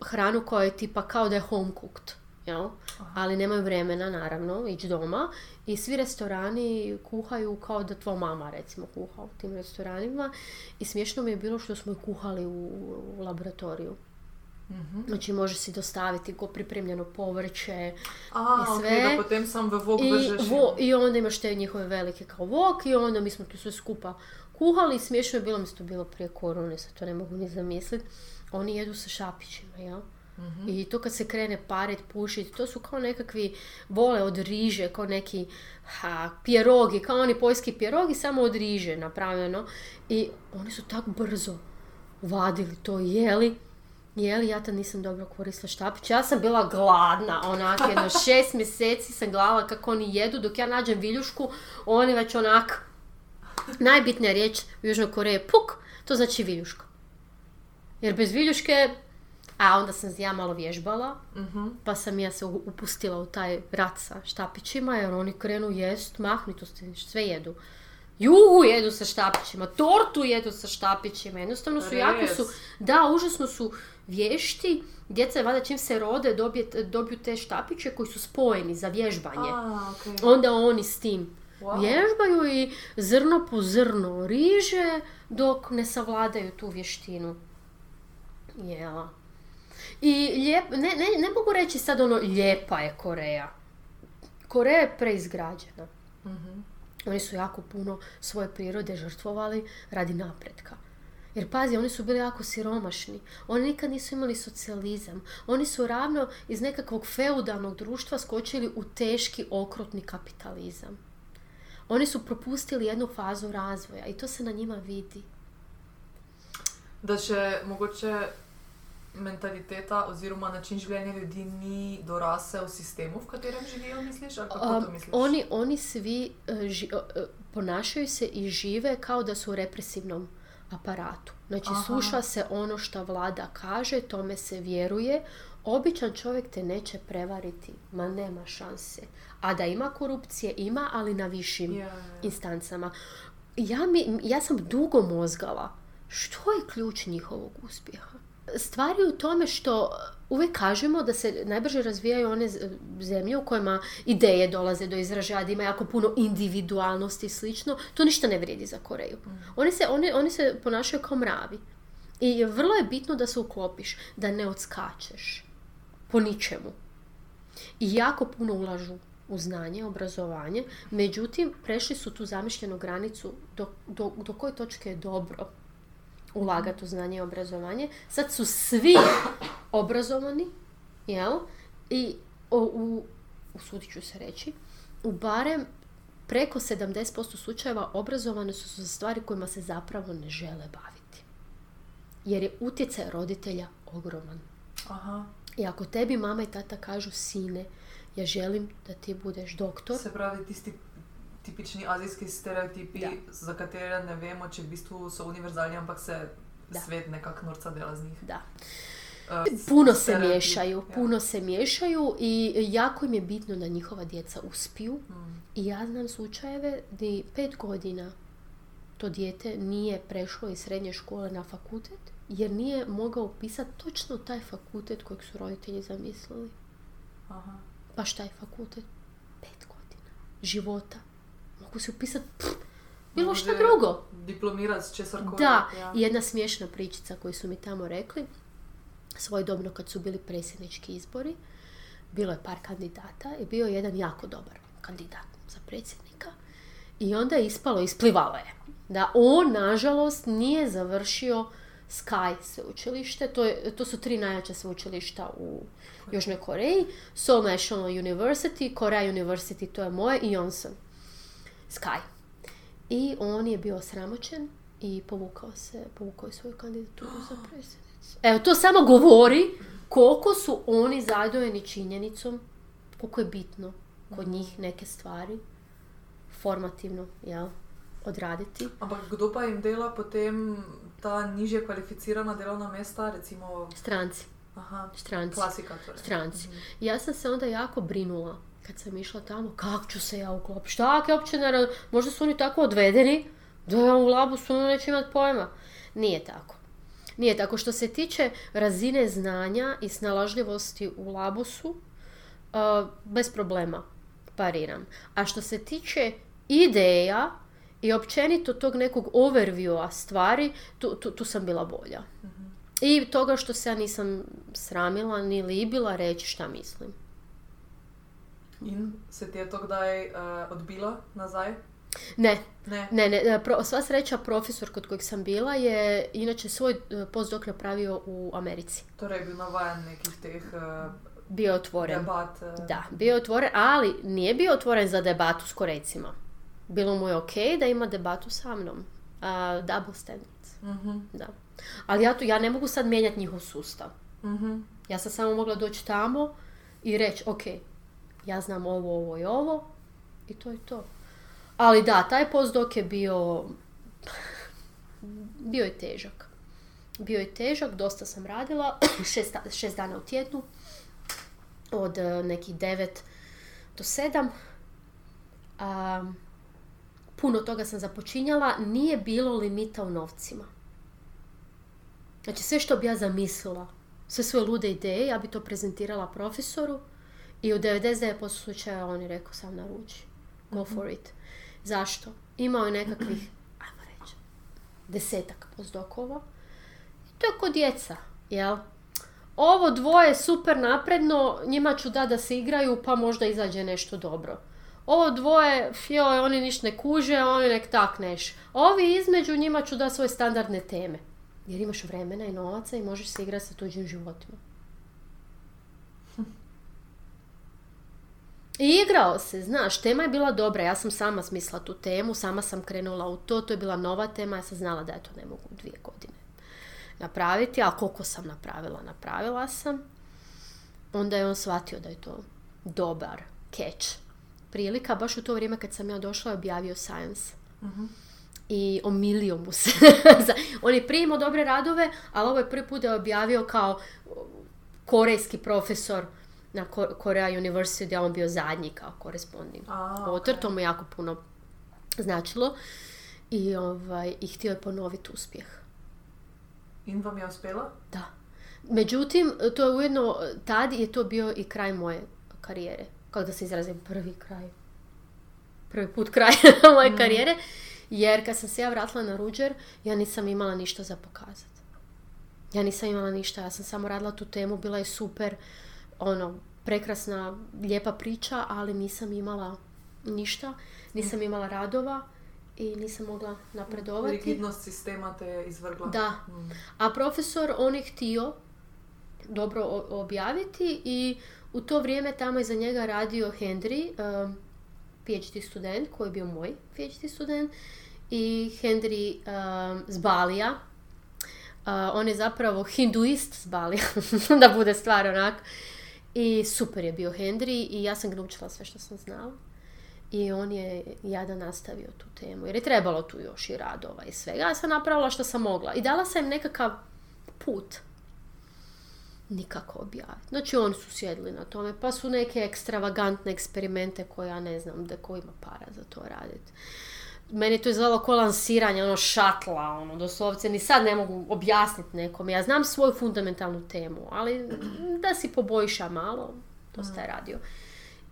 hranu koja je tipa kao da je home cooked, jel? ali nemaju vremena naravno ići doma i svi restorani kuhaju kao da tvoja mama recimo kuha u tim restoranima i smiješno mi je bilo što smo kuhali u, u laboratoriju. Mhm. Znači može si dostaviti go pripremljeno povrće A, i sve. da potem sam v vok I, vo, I onda imaš te njihove velike kao wok i onda mi smo to sve skupa kuhali i smiješno je bilo, mi se to bilo prije korone, sad to ne mogu ni zamisliti. Oni jedu sa šapićima, jel? Mhm. I to kad se krene paret, pušiti, to su kao nekakvi vole od riže, kao neki ha, pjerogi, kao oni poljski pjerogi, samo od riže napravljeno. I oni su tako brzo vadili to jeli. Jeli, ja tad nisam dobro koristila štapić. Ja sam bila gladna, onak, jedno šest mjeseci sam gledala kako oni jedu, dok ja nađem viljušku, oni već onak, najbitnija riječ u Južnoj Koreji je puk, to znači viljuška. Jer bez viljuške, a onda sam ja malo vježbala, Mhm. pa sam ja se upustila u taj rat sa štapićima, jer oni krenu jest, mahni to ste- sve jedu. Juhu jedu sa štapićima, tortu jedu sa štapićima, jednostavno su jako Res. su, da, užasno su vješti, djeca valjda čim se rode dobije, dobiju te štapiće koji su spojeni za vježbanje. A, ok. Onda oni s tim Wow. vježbaju i zrno po zrno riže dok ne savladaju tu vještinu. Jela. I lijep, ne, ne, ne mogu reći sad ono lijepa je Koreja. Koreja je preizgrađena. Mhm. Oni su jako puno svoje prirode žrtvovali radi napretka. Jer pazi, oni su bili jako siromašni. Oni nikad nisu imali socijalizam. Oni su ravno iz nekakvog feudalnog društva skočili u teški okrutni kapitalizam. Oni su propustili jednu fazu razvoja i to se na njima vidi. Da še mogoče mentaliteta oziroma način življenja ljudi ni dorasel sistemu, v katerem živijo, misliš? Um, misliš? oni, oni svi uh, ži- uh, ponašaju se i žive kao da su u represivnom aparatu. Znači, Aha. sluša se ono što vlada kaže, tome se vjeruje. Običan čovjek te neće prevariti, ma nema šanse. A da ima korupcije, ima, ali na višim ja, ja. instancama. Ja, mi, ja sam dugo mozgala. Što je ključ njihovog uspjeha? Stvar je u tome što uvijek kažemo da se najbrže razvijaju one zemlje u kojima ideje dolaze do izražaja, da ima jako puno individualnosti i slično. To ništa ne vrijedi za Koreju. Oni, se, oni, oni se ponašaju kao mravi. I vrlo je bitno da se uklopiš, da ne odskačeš po ničemu. I jako puno ulažu u znanje, obrazovanje, međutim, prešli su tu zamišljenu granicu do, do, do koje točke je dobro ulagati u znanje i obrazovanje. Sad su svi obrazovani, jel? I o, u, usudit ću se reći, u barem preko 70% slučajeva obrazovane su za stvari kojima se zapravo ne žele baviti. Jer je utjecaj roditelja ogroman. Aha. I ako tebi mama i tata kažu sine, ja želim da ti budeš doktor, Se pravi, tisti tipični azijski stereotipi, Da. za katere ne vemo, če v bistvu so univerzalni, ampak se Da. svet nekako norca dela z njih. da. Uh, Puno se miješaju, ja. puno se miješaju i jako im je bitno da njihova djeca uspiju. Mm. I ja znam slučajeve gdje pet godina to dijete nije prešlo iz srednje škole na fakultet jer nije mogao upisati točno taj fakultet kojeg su roditelji zamislili. Aha. Baš taj fakultet. Pet godina života. Mogu se upisati bilo šta Može drugo. Česar koli. Da, ja. i jedna smiješna pričica koju su mi tamo rekli, svojedobno kad su bili predsjednički izbori, bilo je par kandidata i bio je jedan jako dobar kandidat za predsjednika. I onda je ispalo, isplivalo je, da on, nažalost, nije završio Sky sveučilište, to, je, to su tri najjača sveučilišta u Južnoj Koreji, Seoul National University, Korea University, to je moje, i Yonsan Sky. I on je bio sramoćen i povukao se, povukao je svoju kandidaturu za predsjednicu. Evo, to samo govori koliko su oni zadojeni činjenicom, koliko je bitno kod njih neke stvari, formativno, jel? odraditi. Ampak kdo pa jim dela potem ta nižje kvalificirana delovna mesta, recimo, Stranci, aha, stranci. klasika torej. Stranci. Ja sam se onda jako brinula kad sam išla tamo, kako ću se ja uklopiti, šta uopće ne raz- možda su oni tako odvedeni da ja u labusu ono neću imat pojma. Nije tako. Nije tako. Što se tiče razine znanja i snalažljivosti u labusu, uh, bez problema pariram. A što se tiče ideja i općenito tog nekog overviewa stvari, tu, tu, tu sam bila bolja. I toga što se ja nisam sramila ni libila reći šta mislim. In se ti je to kdaj eh, odbilo nazaj? Ne, Ne. ne, ne, e, pro- sva sreća profesor kod kojeg sam bila je inače svoj e, postdok napravio u Americi. Torej je bil navajen nekih teh eh, Bio otvoren. debat. eh, Da, bio otvoren, ali nije bio otvoren za debatu s Korecima. Bilo mu je ok da ima debatu sa mnom. A, double standards, mhm, da. Ali ja, tu, ja ne mogu sad mijenjati njihov sustav. mhm. Ja sam samo mogla doći tamo i reći, ok, ja znam ovo, ovo i ovo i to je to. Ali da, taj postdok je bio, bio je težak. Bio je težak, dosta sam radila, šest, šest dana u tjednu, od eh, nekih devet do sedam. A, puno toga sam započinjala, nije bilo limita u novcima. Znači sve što bi ja zamislila, sve svoje lude ideje, ja bi to prezentirala profesoru i u 99% slučaja on je rekao sam naruči. Go for it. Zašto? Imao je nekakvih, ajmo reći, desetak postdokova. I to je kod djeca, jel? Ovo dvoje je super napredno, njima ću da da se igraju pa možda izađe nešto dobro. Ovo dvoje, joj, oni niš ne kuže, oni nek tak neš. Ovi između njima ću da svoje standardne teme. Jer imaš vremena i novaca i možeš se igrati sa tuđim životima. I igrao se, znaš, tema je bila dobra, ja sam sama smislila tu temu, sama sam krenula u to, to je bila nova tema, ja sam znala da ja to ne mogu dvije godine napraviti, a koliko sam napravila, napravila sam. Onda je on shvatio da je to dobar catch. Prilika, baš u to vrijeme kad sam ja došla je objavio Science. I omilio mu se. on je prije imao dobre radove, ali ovo je prvi put da je objavio kao korejski profesor na Ko- Korea University gdje je on bio zadnji kao koresponding A, autor, to mu jako puno značilo i, ovaj, i htio je ponoviti uspjeh. In vam je uspela? Da. Međutim, to je ujedno, tad je to bio i kraj moje karijere. Kako da se izrazim, prvi kraj. Prvi put kraj moje karijere. Jer kad sam se ja vratila na Ruđer, ja nisam imala ništa za pokazati. Ja nisam imala ništa, ja sam samo radila tu temu, bila je super, ono, prekrasna, lijepa priča, ali nisam imala ništa, nisam imala radova i nisam mogla napredovati. Rigidnost sistema te je izvrgla. Da. Mm. A profesor, on je htio dobro objaviti i u to vrijeme tamo je za njega radio Henry, um, PhD student, koji je bio moj PhD student, i Henry um, z Balija. Uh, on je zapravo hinduist s Balija, da bude stvar onak. I super je bio Henry i ja sam ga naučila sve što sam znala. I on je jada nastavio tu temu, jer je trebalo tu još i radova i svega. Ja sam napravila što sam mogla. I dala sam im nekakav put. Nikako objaviti. Znači oni su sjedli na tome, pa su neke ekstravagantne eksperimente koje ja ne znam da ko ima para za to raditi. Meni je to izgledalo ko lansiranje, ono šatla, ono, doslovce, ni sad ne mogu objasniti nekome. Ja znam svoju fundamentalnu temu, ali da si poboljša malo, to ste radio.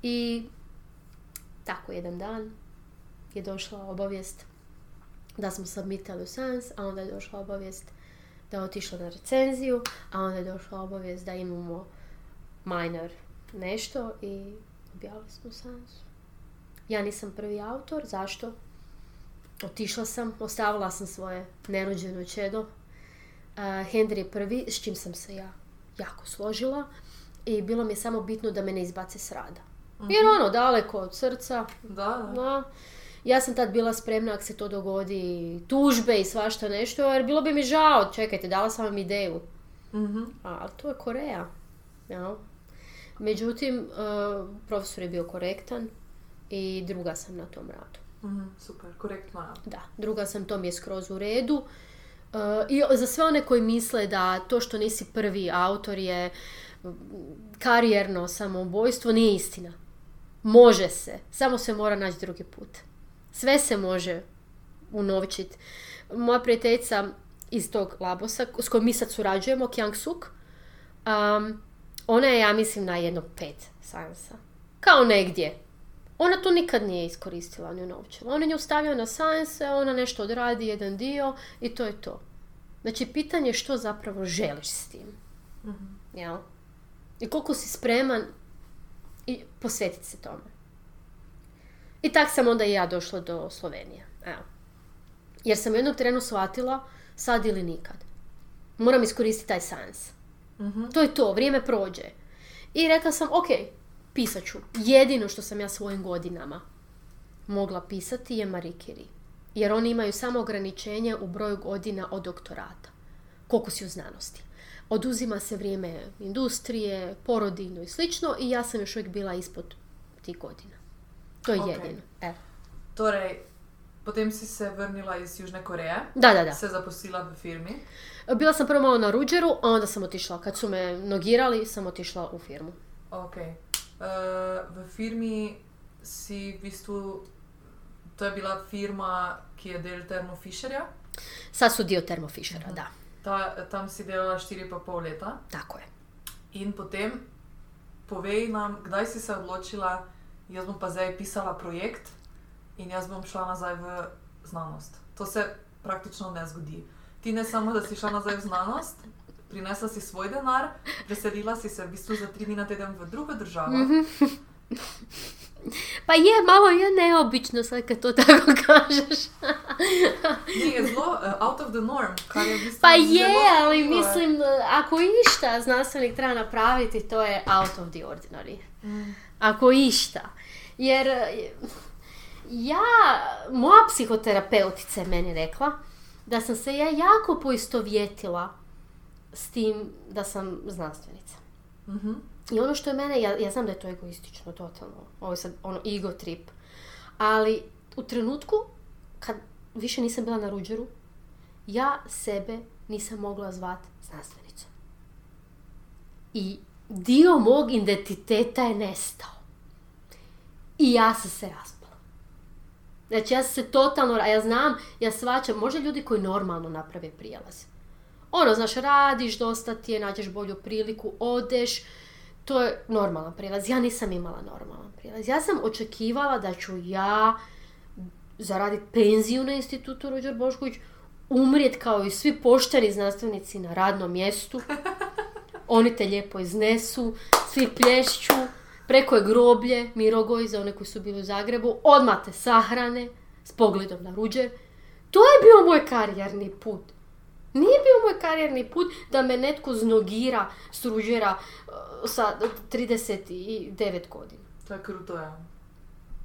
I tako jedan dan je došla obavijest da smo submitali u Science, a onda je došla obavijest da je otišla na recenziju, a onda je došla obavijest da imamo minor nešto i objavili smo Science. Ja nisam prvi autor, zašto? Otišla sam, ostavila sam svoje nerođeno čedo. Uh, Henry je prvi, s čim sam se ja jako složila i bilo mi je samo bitno da me ne izbace s rada. Jer ono, daleko od srca, Da, da. Ja sam tad bila spremna ako se to dogodi tužbe i svašta nešto, jer bilo bi mi žao, čekajte, dala sam vam ideju. Mhm. A, to je Koreja. jel? Međutim, eh, profesor je bio korektan i druga sam na tom radu. Mhm, super, korektno. Da, druga sam, to mi je skroz u redu. Uh, I za sve one koji misle da to što nisi prvi autor je mm, karijerno samoubojstvo, nije istina. Može se, samo se mora naći drugi put. Sve se može unovčiti. Moja prijateljica iz tog labosa, s kojom mi sad surađujemo, Kyang Suk, um, ona je, ja mislim, na jedno pet science Kao negdje. Ona to nikad nije iskoristila, ni unovčila. Ona nju stavlja na science, ona nešto odradi, jedan dio i to je to. Znači, pitanje je što zapravo želiš s tim. Mhm. Jel? I koliko si spreman i posvetiti se tome. I tak sam onda i ja došla do Slovenije. Evo. Jer sam u jednom trenu shvatila sad ili nikad. Moram iskoristiti taj sans. Mhm. To je to, vrijeme prođe. I rekla sam, ok, pisat ću. Jedino što sam ja svojim godinama mogla pisati je Marie Curie. Jer oni imaju samo ograničenje u broju godina od doktorata. Koliko si u znanosti. Oduzima se vrijeme industrije, porodiljno i slično i ja sam još uvijek bila ispod tih godina. To je jedino. Evo. Torej, potem si se vrnila iz Južne Koreje, Da, da, da. se zaposlila v firmi. Bila sam prvo malo na Ruđeru, a onda sam otišla. Kad su me nogirali, sam otišla u firmu. Ok. Uh, v firmi si v bistvu, to je bila firma, ki je del Thermo Fisherja. Sad su dio Thermo Fishera, da. Ta, tam si delala 4,5 leta. Tako je. In potem povej nam, kdaj si se odločila, jaz bom pa zdaj pisala projekt in jaz bom šla nazaj v znanost. To se praktično ne zgodi. Ti ne samo, da si šla nazaj v znanost, prinesla si svoj denar, preselila si se v bistvu za tri dni na teden v drugo državo. Pa je, malo je neobično sad kad to tako kažeš. Nije zelo uh, out of the norm, kar je bistvu Pa je, ali zanimivo. mislim, ako išta znanstvenik treba napraviti, to je out of the ordinary. Mm. Ako išta. Jer ja, moja psihoterapeutica je meni rekla da sam se ja jako poistovjetila s tim da sam znanstvenica. Mhm. I ono što je mene, ja, ja znam da je to egoistično, totalno, ovo je sad ono ego trip, ali u trenutku kad više nisam bila na ruđeru, ja sebe nisam mogla zvat znanstvenicom. I dio mog identiteta je nestao. I ja sam se raspala. Znači ja sam se totalno, a ja znam, ja svačam, možda ljudi koji normalno naprave prijelaz. Ono, znaš, radiš, dosta ti je, nađeš bolju priliku, odeš, to je normalan prijelaz. Ja nisam imala normalan prijelaz. Ja sam očekivala da ću ja zaraditi penziju na institutu Ruđer Bošković, umrijet kao i svi pošteni znanstvenici na radnom mjestu. Oni te lijepo iznesu, svi plješću, preko je groblje, Mirogoj, za one koji su bili u Zagrebu, odmah te sahrane, s pogledom na Ruđer. To je bio moj karijerni put. Nije bio moj karijerni put da me netko znogira s Ruđera uh, sa 39 godina. To je kruto, ja.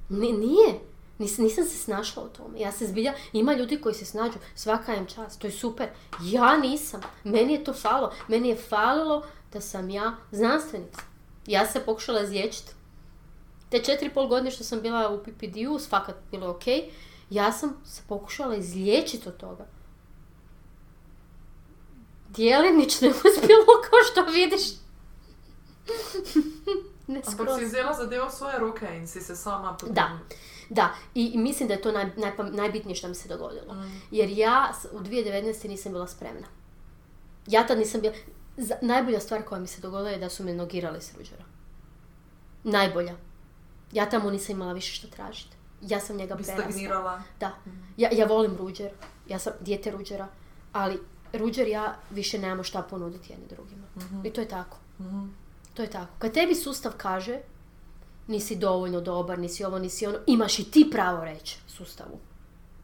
Ni- nije. Nis, nisam se snašla u tome. Ja se zbilja, ima ljudi koji se snađu, svaka im čast, to je super. Ja nisam. Meni je to falo. Meni je falilo da sam ja znanstvenica. Ja se pokušala izliječiti. Te četiri pol godine što sam bila u PPD-u, fakat bilo ok, ja sam se pokušala izliječiti od toga. Djelimično je uspjelo, kao što vidiš. ne Ampak skroz. si vzela zadevo v svoje roke in si se sama potem... Da. Da, i i mislim da je to naj, najbitnije što mi se dogodilo. Mm. Jer ja u 2019. nisam bila spremna. Ja tad nisam bila... za- najbolja stvar koja mi se dogodila je da su me nogirali s ruđera. Najbolja. Ja tamo nisam imala više što tražiti. Ja sam njega prerasla. Da. Ja, ja volim ruđer. Ja sam dijete ruđera. Ali ruđer ja više nemamo šta ponuditi jedni drugima. I to je tako. Mhm. To je tako. Kad tebi sustav kaže nisi dovoljno dobar, nisi ovo, nisi ono, imaš i ti pravo reći sustavu.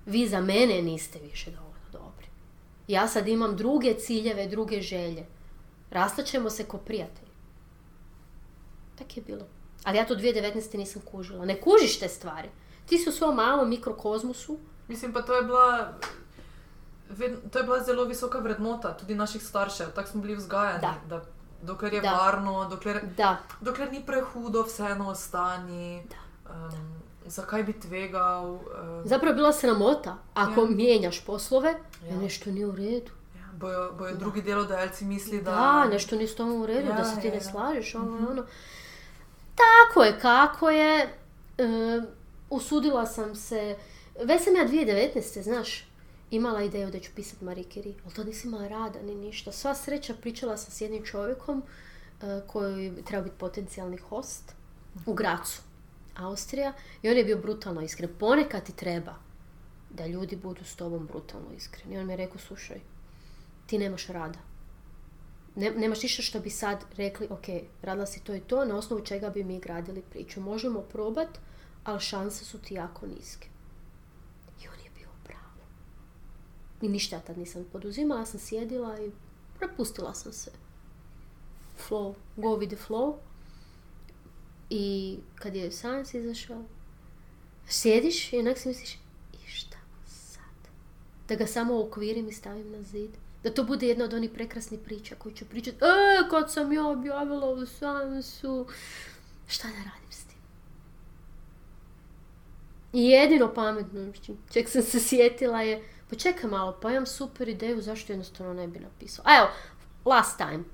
Vi za mene niste više dovoljno dobri. Ja sad imam druge ciljeve, druge želje. Rastaćemo se ko prijatelji. Tak je bilo. Ali ja to 2019. nisam kužila. Ne kužiš te stvari. Ti si u svom malom mikrokozmosu. Mislim pa to je bila... ved- To je bila zelo visoka vrednota tudi naših staršev, tako smo bili vzgajani, Da. da dokler je Da. varno, dokler, Da, dokler ni prehudo, vseeno ostani. Um, Zakaj bi tvegal? Uh, Zapravo je bila sramota. Ako Ja. mijenjaš poslove, Ja. nešto nije u redu. ja, bojo, bojo drugi delodajalci misli, da... Da, nešto nije s tom u redu, Ja, da se ti ja, ne. Mhm. slažeš, ovo ono. Tako je, kako je. E, usudila sam se, već sam ja 2019. znaš, imala ideju da ću pisati Marie Curie, ali to nisam imala rada ni ništa. Sva sreća pričala sam s jednim čovjekom e, koji bi trebao biti potencijalni host u Gracu, Austrija, i on je bio brutalno iskren. Ponekad ti treba da ljudi budu s tobom brutalno iskreni. I on mi je rekao, slušaj, ti nemaš rada. Ne, nemaš ništa što bi sad rekli, ok, radila si to i to, na osnovu čega bi mi gradili priču. Možemo probat, ali šanse su ti jako niske. I on je bio u pravu. I ništa ja tad nisam poduzimala, sam sjedila i prepustila sam se. Flow, go with the flow. I kad je science izašao, sjediš i onak si misliš, i šta sad? Da ga samo okvirim i stavim na zid. Da to bude jedna od onih prekrasnih priča koju ću pričati, e, kad sam ja objavila u Science-u, šta da radim s tim? I jedino pametno, čeg sam se sjetila je, pa čekaj malo, pa imam super ideju, zašto jednostavno ne bi napisao? A evo, last time.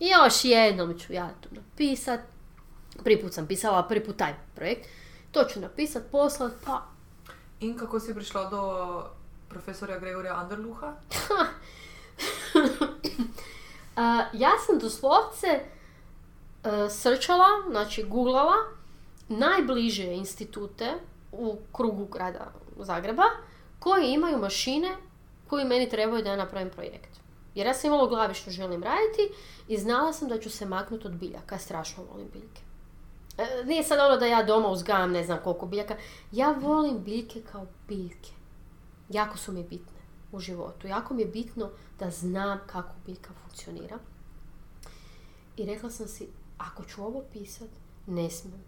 Još jednom ću ja to napisat. Prvi put sam pisala, prvi put taj projekt. To ću napisat, poslat, pa In kako si prišla do profesorja Gregorja Anderluha? Ja sam doslovce e, srčala, znači googlala najbliže institute u krugu grada Zagreba koji imaju mašine koji meni trebaju da ja napravim projekt. Jer ja sam imala u glavi što želim raditi i znala sam da ću se maknuti od biljaka. Ja strašno volim biljke. E, nije sad ono da ja doma uzgajam ne znam koliko biljaka. Ja volim biljke kao biljke. Jako su mi bitne u životu. Jako mi je bitno da znam kako biljka funkcionira. I rekla sam si, ako ću ovo pisat, ne smijem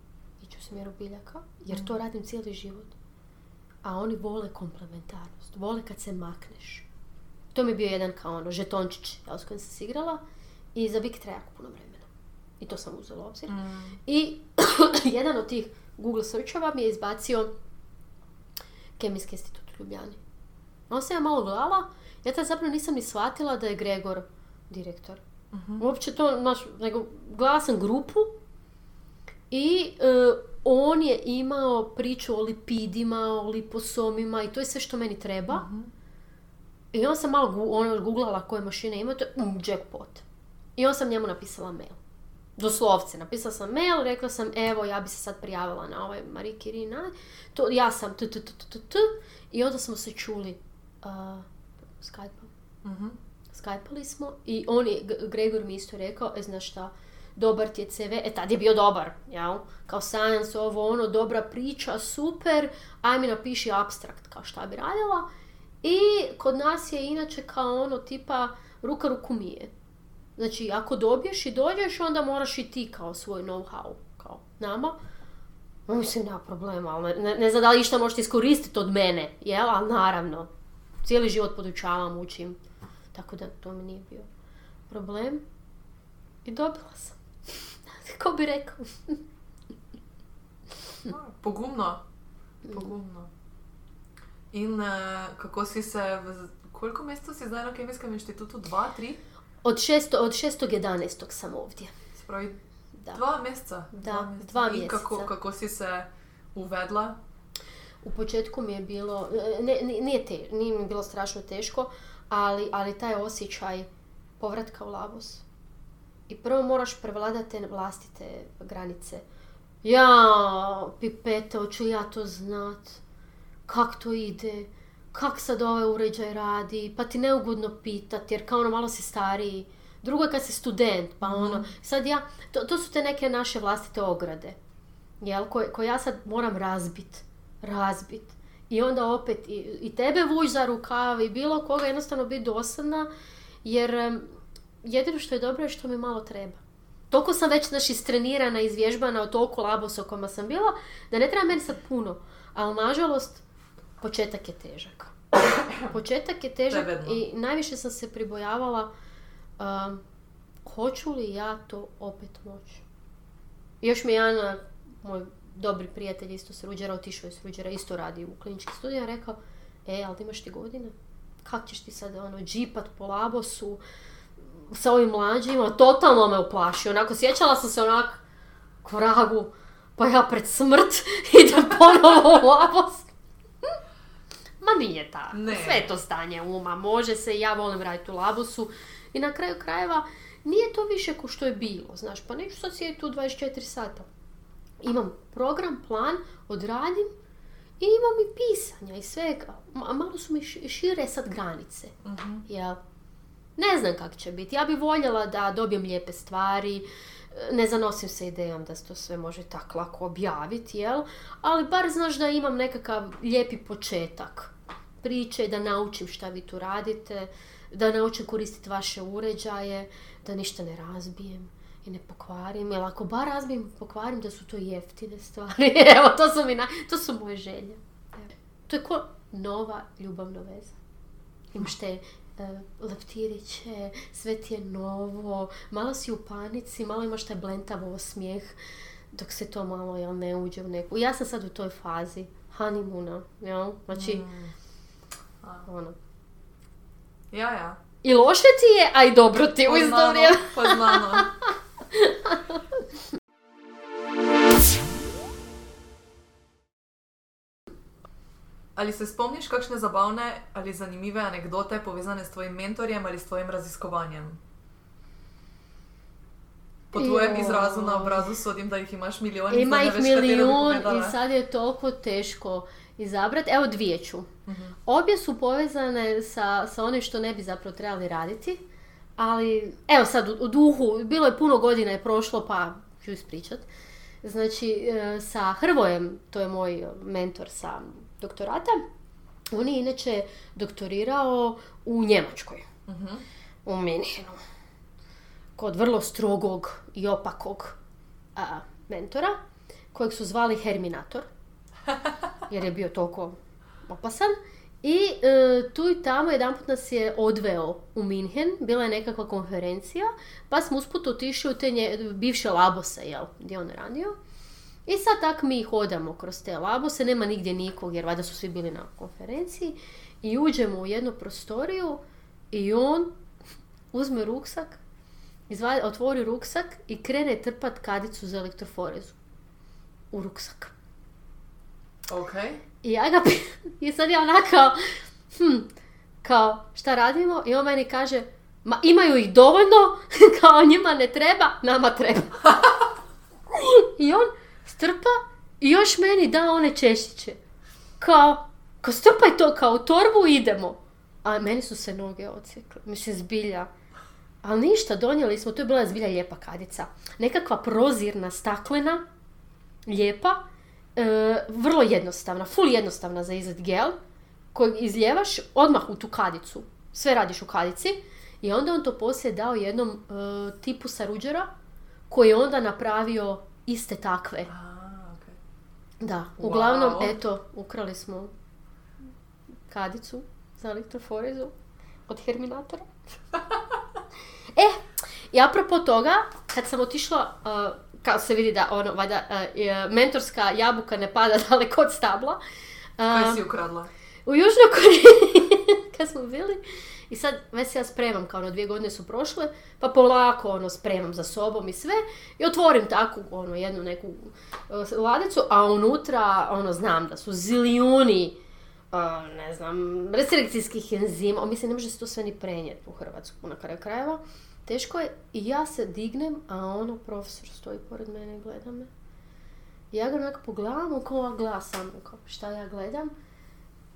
ići u smjeru biljaka, jer to radim cijeli život. A oni vole komplementarnost, vole kad se makneš. To mi je bio jedan kao ono, žetončić jel, s kojim sam se igrala i za bik treba jako puno vremena. I to sam uzela u obzir. I jedan od tih Google searchova mi je izbacio Kemijski institut u Ljubljani. On se ja malo gledala, ja tad zapravo nisam ni shvatila da je Gregor direktor. Uopće to, znaš, nego gledala sam grupu i e, on je imao priču o lipidima, o liposomima i to je sve što meni treba. I on sam malo gu, ono, googlala koje mašine ima, to je mm, jackpot. I on sam njemu napisala mail. Doslovce, napisala sam mail, rekla sam evo ja bi se sad prijavila na ovaj Marie Curie, na, to, ja sam t, t, t, t, t, t, i onda smo se čuli uh, Skype-om. Mhm. Skypali smo i on je, Gregor mi isto rekao, e znaš šta, dobar ti je CV, e tad je bio dobar, jel? Kao science, ovo ono, dobra priča, super, aj mi napiši abstrakt kao šta bi radila. I kod nas je inače kao ono tipa ruka ruku mije. Znači, ako dobiješ i dođeš, onda moraš i ti kao svoj know-how, kao nama. Ma Mislim, nema problema, ali ne, ne znam da li išta možete iskoristiti od mene, jel? Ali naravno, cijeli život podučavam, učim. Tako da to mi nije bio problem. I dobila sam. Ko bi rekao? Pogumno. Pogumno. In eh, kako si se, v, koliko mesecev si zdaj na Kemijskem inštitutu? Dva, tri? Od, šesto, od 6.11. sam ovdje. Se pravi, Da. dva meseca. Da, dva In kako, meseca. kako si se uvedla? U početku mi je bilo, ne, ne- nije, te, nije mi bilo strašno teško, ali, ali taj osjećaj povratka u Labos. I prvo moraš prevladati te vlastite granice. Ja, pipete, hoću ja to znat? Kak to ide? Kak sad ovaj uređaj radi? Pa ti neugodno pitat, jer kao ono malo si stariji. Drugo je kad si student, pa ono, sad ja, to, to su te neke naše vlastite ograde, jel, koje, koje ja sad moram razbit, razbit. I onda opet i, i tebe vuć za rukav i bilo koga jednostavno biti dosadna, jer jedino što je dobro je što mi malo treba. Toliko sam već znaš, istrenirana, izvježbana od toliko labosa kojima sam bila, da ne treba meni sad puno. Ali nažalost, početak je težak. Početak je težak i najviše sam se pribojavala um, hoću li ja to opet moći. Još mi je Ana, moj dobri prijatelj isto s Ruđera, otišao je s Ruđera, isto radi u kliničkim studijama, rekao, e, ali imaš ti godine? Kak ćeš ti sad ono, džipat po labosu sa ovim mlađima? Totalno me uplašio. Onako, sjećala sam se onak, vragu, pa ja pred smrt idem ponovo u labos. Ma nije ta. Ne. Sve to stanje uma. Može se, ja volim raditi u labosu. I na kraju krajeva, nije to više ko što je bilo, znaš, pa neću sad sjediti tu 24 sata. Imam program, plan, odradim i imam i pisanja i svega. Ma- malo su mi ši- šire sad granice. Jel? Ne znam kak će biti. Ja bi voljela da dobijem lijepe stvari, e, ne zanosim se idejom da se to sve može tako lako objaviti, jel? Ali bar znaš da imam nekakav lijepi početak priče, da naučim šta vi tu radite, da naučim koristiti vaše uređaje, da ništa ne razbijem i ne pokvarim. Jer ako bar razbijem pokvarim, da su to jeftine stvari. Evo, to su, mi naj- to su moje želje. Evo. To je ko nova ljubavna veza. Imaš te leptiriće, sve ti je novo, malo si u panici, malo imaš taj blentav osmijeh, dok se to malo jel, ne uđe u neku... Ja sam sad u toj fazi honeymoona, jel? Znači, ono... Ja, ja. I loše ti je, a i dobro ti u isto Poznano, vrijeme. poznano. Ali se spomniš kakšne zabavne ali zanimive anekdote povezane s tvojim mentorjem ali s tvojim raziskovanjem? Po tvojem Joj. izrazu na obrazu sodim da ih imaš milijon. Ima ih milijun i sad je toliko teško izabrati. Evo dvije ću. Mhm. Obje su povezane sa, sa onim što ne bi zapravo trebali raditi. Ali, evo sad u, u duhu, bilo je puno godina je prošlo pa ću ispričat. Znači, e, sa Hrvojem, to je moj mentor sa doktorata, on je inače doktorirao u Njemačkoj, Mhm. u Minhenu, kod vrlo strogog i opakog a, mentora, kojeg su zvali Herminator, jer je bio toliko opasan. I e, tu i tamo jedanput nas je odveo u Minhen, bila je nekakva konferencija, pa smo usput otišli u te nje, bivše labose, jel, gdje je on radio. I sad tak mi hodamo kroz te labose, nema nigdje nikog, jer valjda su svi bili na konferenciji. I uđemo u jednu prostoriju i on uzme ruksak, izvadi, otvori ruksak i krene trpat kadicu za elektroforezu u ruksak. Ok. I ja ga i sad ja onak kao, hm, kao, šta radimo? I on meni kaže, ma imaju ih dovoljno, kao njima ne treba, nama treba. I on strpa i još meni da one češiće. Kao, kao strpaj to kao u torbu idemo. A meni su se noge odsjekle, mislim zbilja. Ali ništa, donijeli smo, to je bila zbilja lijepa kadica. Nekakva prozirna staklena, lijepa, e, vrlo jednostavna, full jednostavna za izgled gel, kojeg izljevaš odmah u tu kadicu. Sve radiš u kadici i onda on to poslije dao jednom e, tipu sa ruđera koji je onda napravio iste takve. A, ok. Da, uglavnom, Wow. eto, ukrali smo kadicu za elektroforezu od Herminatora. e, i apropo toga, kad sam otišla, uh, kao se vidi da ono, valjda, uh, je- mentorska jabuka ne pada daleko od stabla, uh, Kaj si ukradla? u Južnoj Koreji, kad smo bili, i sad već se ja spremam, kao ono dvije godine su prošle, pa polako ono spremam za sobom i sve, i otvorim takvu ono jednu neku uh, ladicu, a unutra ono znam da su zilijuni uh, ne znam, restrikcijskih enzima, mislim ne može se to sve ni prenijeti u Hrvatsku na kraju krajeva, teško je, i ja se dignem, a ono profesor stoji pored mene i gleda me. I ja ga onako pogledam, kao kao šta ja gledam,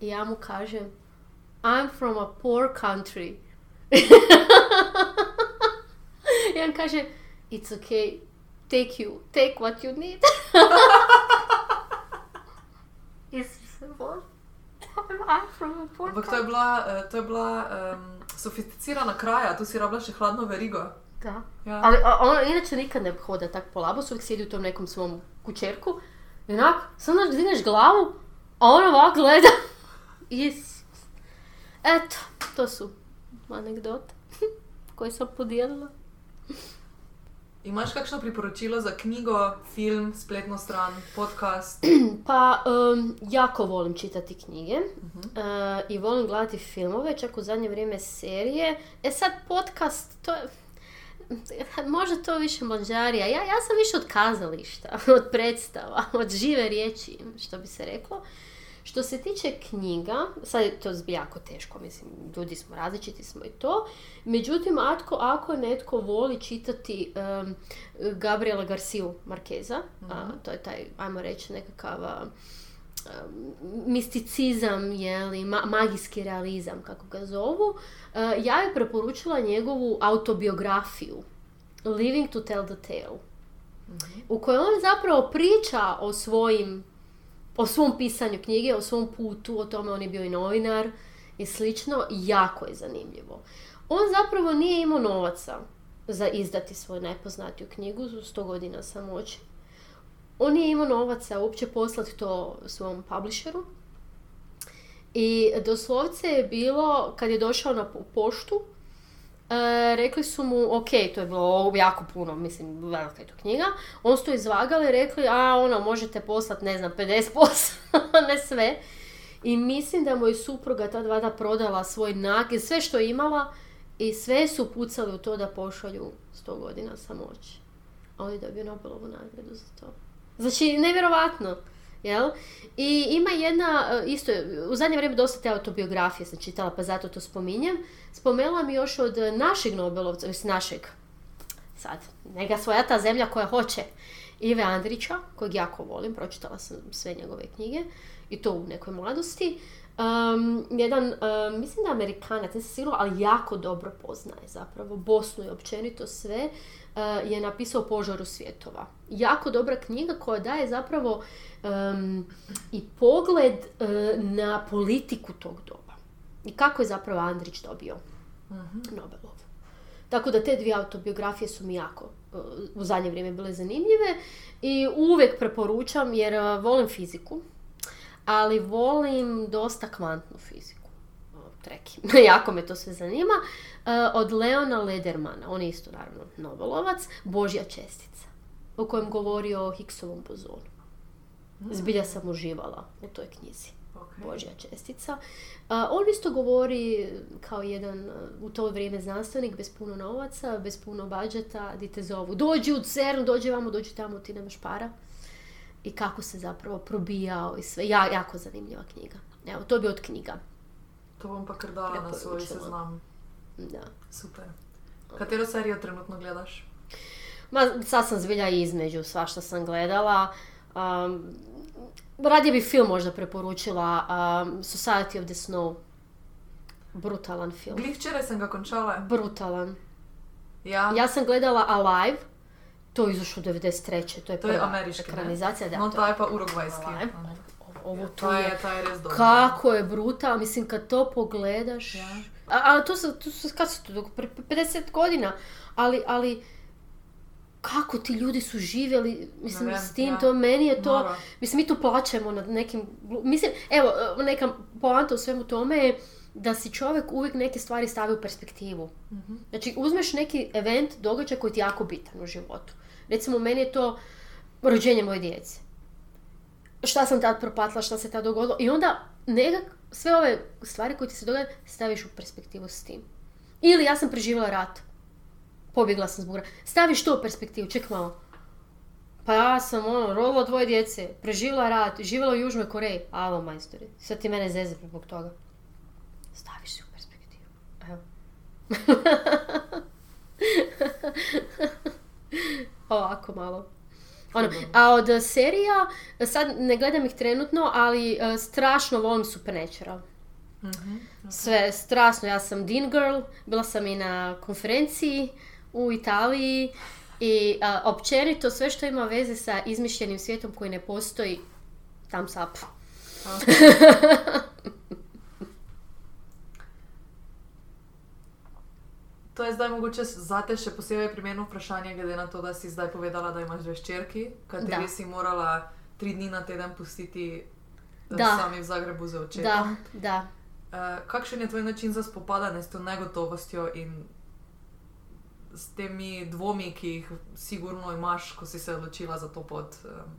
i ja mu kažem, I'm from a poor country. I on kaže, it's okay, take you, take what you need. Isuse Bože, I'm from a poor Ampak to je country. bila, eh, to je bila em, sofisticirana kraja, tu si rabila še hladno verigo. Da. Ja. Ali a, on inače nikad ne hoda tak po labosu, uvijek sjedi u tom nekom svom kućerku. I onak, samo znaš, digneš glavu, a on ovak gleda. Isus. Eto, to su anegdote koje sam podijelila. Imaš kakšno priporočilo za knjigo, film, spletno stran, podcast? Pa, em, jako volim čitati knjige e, i volim gledati filmove, čak u zadnje vrijeme serije. E sad, podcast, to je... Možda to više mlađarija. Ja, ja sam više od kazališta, od predstava, od žive riječi, što bi se reklo. Što se tiče knjiga, sad je to jako teško, mislim, ljudi smo različiti smo i to. Međutim, ako, ako netko voli čitati em, Gabriela Garcia Markeza, a, to je taj, ajmo reći, nekakav a, um, misticizam, je li, ma- magijski realizam, kako ga zovu, e, ja je preporučila njegovu autobiografiju Living to tell the tale u kojoj on zapravo priča o svojim o svom pisanju knjige, o svom putu, o tome on je bio i novinar i slično, jako je zanimljivo. On zapravo nije imao novaca za izdati svoju najpoznatiju knjigu, 100 godina samoći. On nije imao novaca uopće poslati to svom publisheru. I doslovce je bilo, kad je došao na po- poštu, e, rekli su mu, ok, to je bilo jako puno, mislim, velika je to knjiga. On su to izvagali i rekli, a ono, možete poslati, ne znam, 50%, ne sve. I mislim da mu je supruga tad vada prodala svoj nakid, sve što je imala i sve su pucali u to da pošalju 100 godina samoći. A on je dobio Nobelovu nagradu za to. Znači, nevjerovatno. Jel? I ima jedna, e, isto, u zadnje vrijeme dosta te autobiografije sam čitala, pa zato to spominjem. Spomenula mi još od našeg Nobelovca, mislim našeg, sad, neka svoja ta zemlja koja hoće, Ive Andrića, kojeg jako volim, pročitala sam sve njegove knjige i to u nekoj mladosti. Um, jedan, um, mislim da je Amerikanac, nisam sigurna, ali jako dobro poznaje zapravo Bosnu i općenito sve, uh, je napisao Požaru svjetova. Jako dobra knjiga koja daje zapravo um, i pogled uh, na politiku tog doba. I kako je zapravo Andrić dobio Nobelov. Tako da te dvije autobiografije su mi jako uh, u zadnje vrijeme bile zanimljive i uvijek preporučam jer uh, volim fiziku, ali volim dosta kvantnu fiziku. Treki. jako me to sve zanima. Uh, od Leona Ledermana, on je isto naravno Nobelovac, Božja čestica, u kojem govori o Higgsovom bozonu. Zbilja sam uživala u toj knjizi. Božja čestica. A, on isto govori kao jedan uh, u to vrijeme znanstvenik bez puno novaca, bez puno budžeta, di te zovu. Dođi u CERN, dođi vamo, dođi tamo, ti nemaš para. I kako se zapravo probijao i sve. Ja, jako zanimljiva knjiga. Evo, to bi od knjiga. To bom pa kar dala na svoj seznam. Da. Super. Katero serijo trenutno gledaš? Ma, sad sam zbilja između svašta sam gledala. Um, radije bi film možda preporučila um, Society of the Snow. Brutalan film. Glih včeraj sem ga končala. Brutalan. Ja, Ja sam gledala Alive, to je izašlo 93. To je to je ne? ekranizacija. Da, to je pa urugvajski. Aha. Ovo Ta je, je, kako je brutal, mislim kad to pogledaš, Ja. a, ali to su, to su, kad su to, dok- pre 50 godina, ali, ali kako ti ljudi su živjeli, mislim, s tim, ja. to meni je to, mislim, mi tu plaćemo nad nekim, mislim, evo, neka poanta u svemu tome je da si čovjek uvijek neke stvari stavi u perspektivu. Mhm. Znači, uzmeš neki event, događaj koji ti je jako bitan u životu. Recimo, meni je to rođenje moje djece. Šta sam tad propatila, šta se tad dogodilo. I onda nekak, sve ove stvari koje ti se događaju staviš u perspektivu s tim. Ili ja sam preživjela rat. Pobjegla sam zbog rata. Staviš to u perspektivu, ček malo. Pa ja sam ono, rodila dvoje djece, preživjela rat, živjela u Južnoj Koreji. Alo, majstori, sad ti mene zeze zbog toga. Staviš se u perspektivu. Evo. Ovako malo. Ono, a od eh, serija, sad ne gledam ih trenutno, ali eh, strašno volim Supernatural. Mhm. Sve strašno, ja sam Dean Girl, bila sam i na konferenciji u Italiji i a, općenito sve što ima veze sa izmišljenim svijetom koji ne postoji, thumbs up. To je zdaj mogoče zate še posebej primerno vprašanje, glede na to, da si zdaj povedala, da imaš dve ščerki, kateri Da. si morala tri dni na teden pustiti eh, Da. sami v Zagrebu za očetom. Da, da. Uh, kakšen je tvoj način za spopadanje s to negotovostjo in s temi dvomi, ki jih sigurno imaš, ko si se odločila za to pot? Um,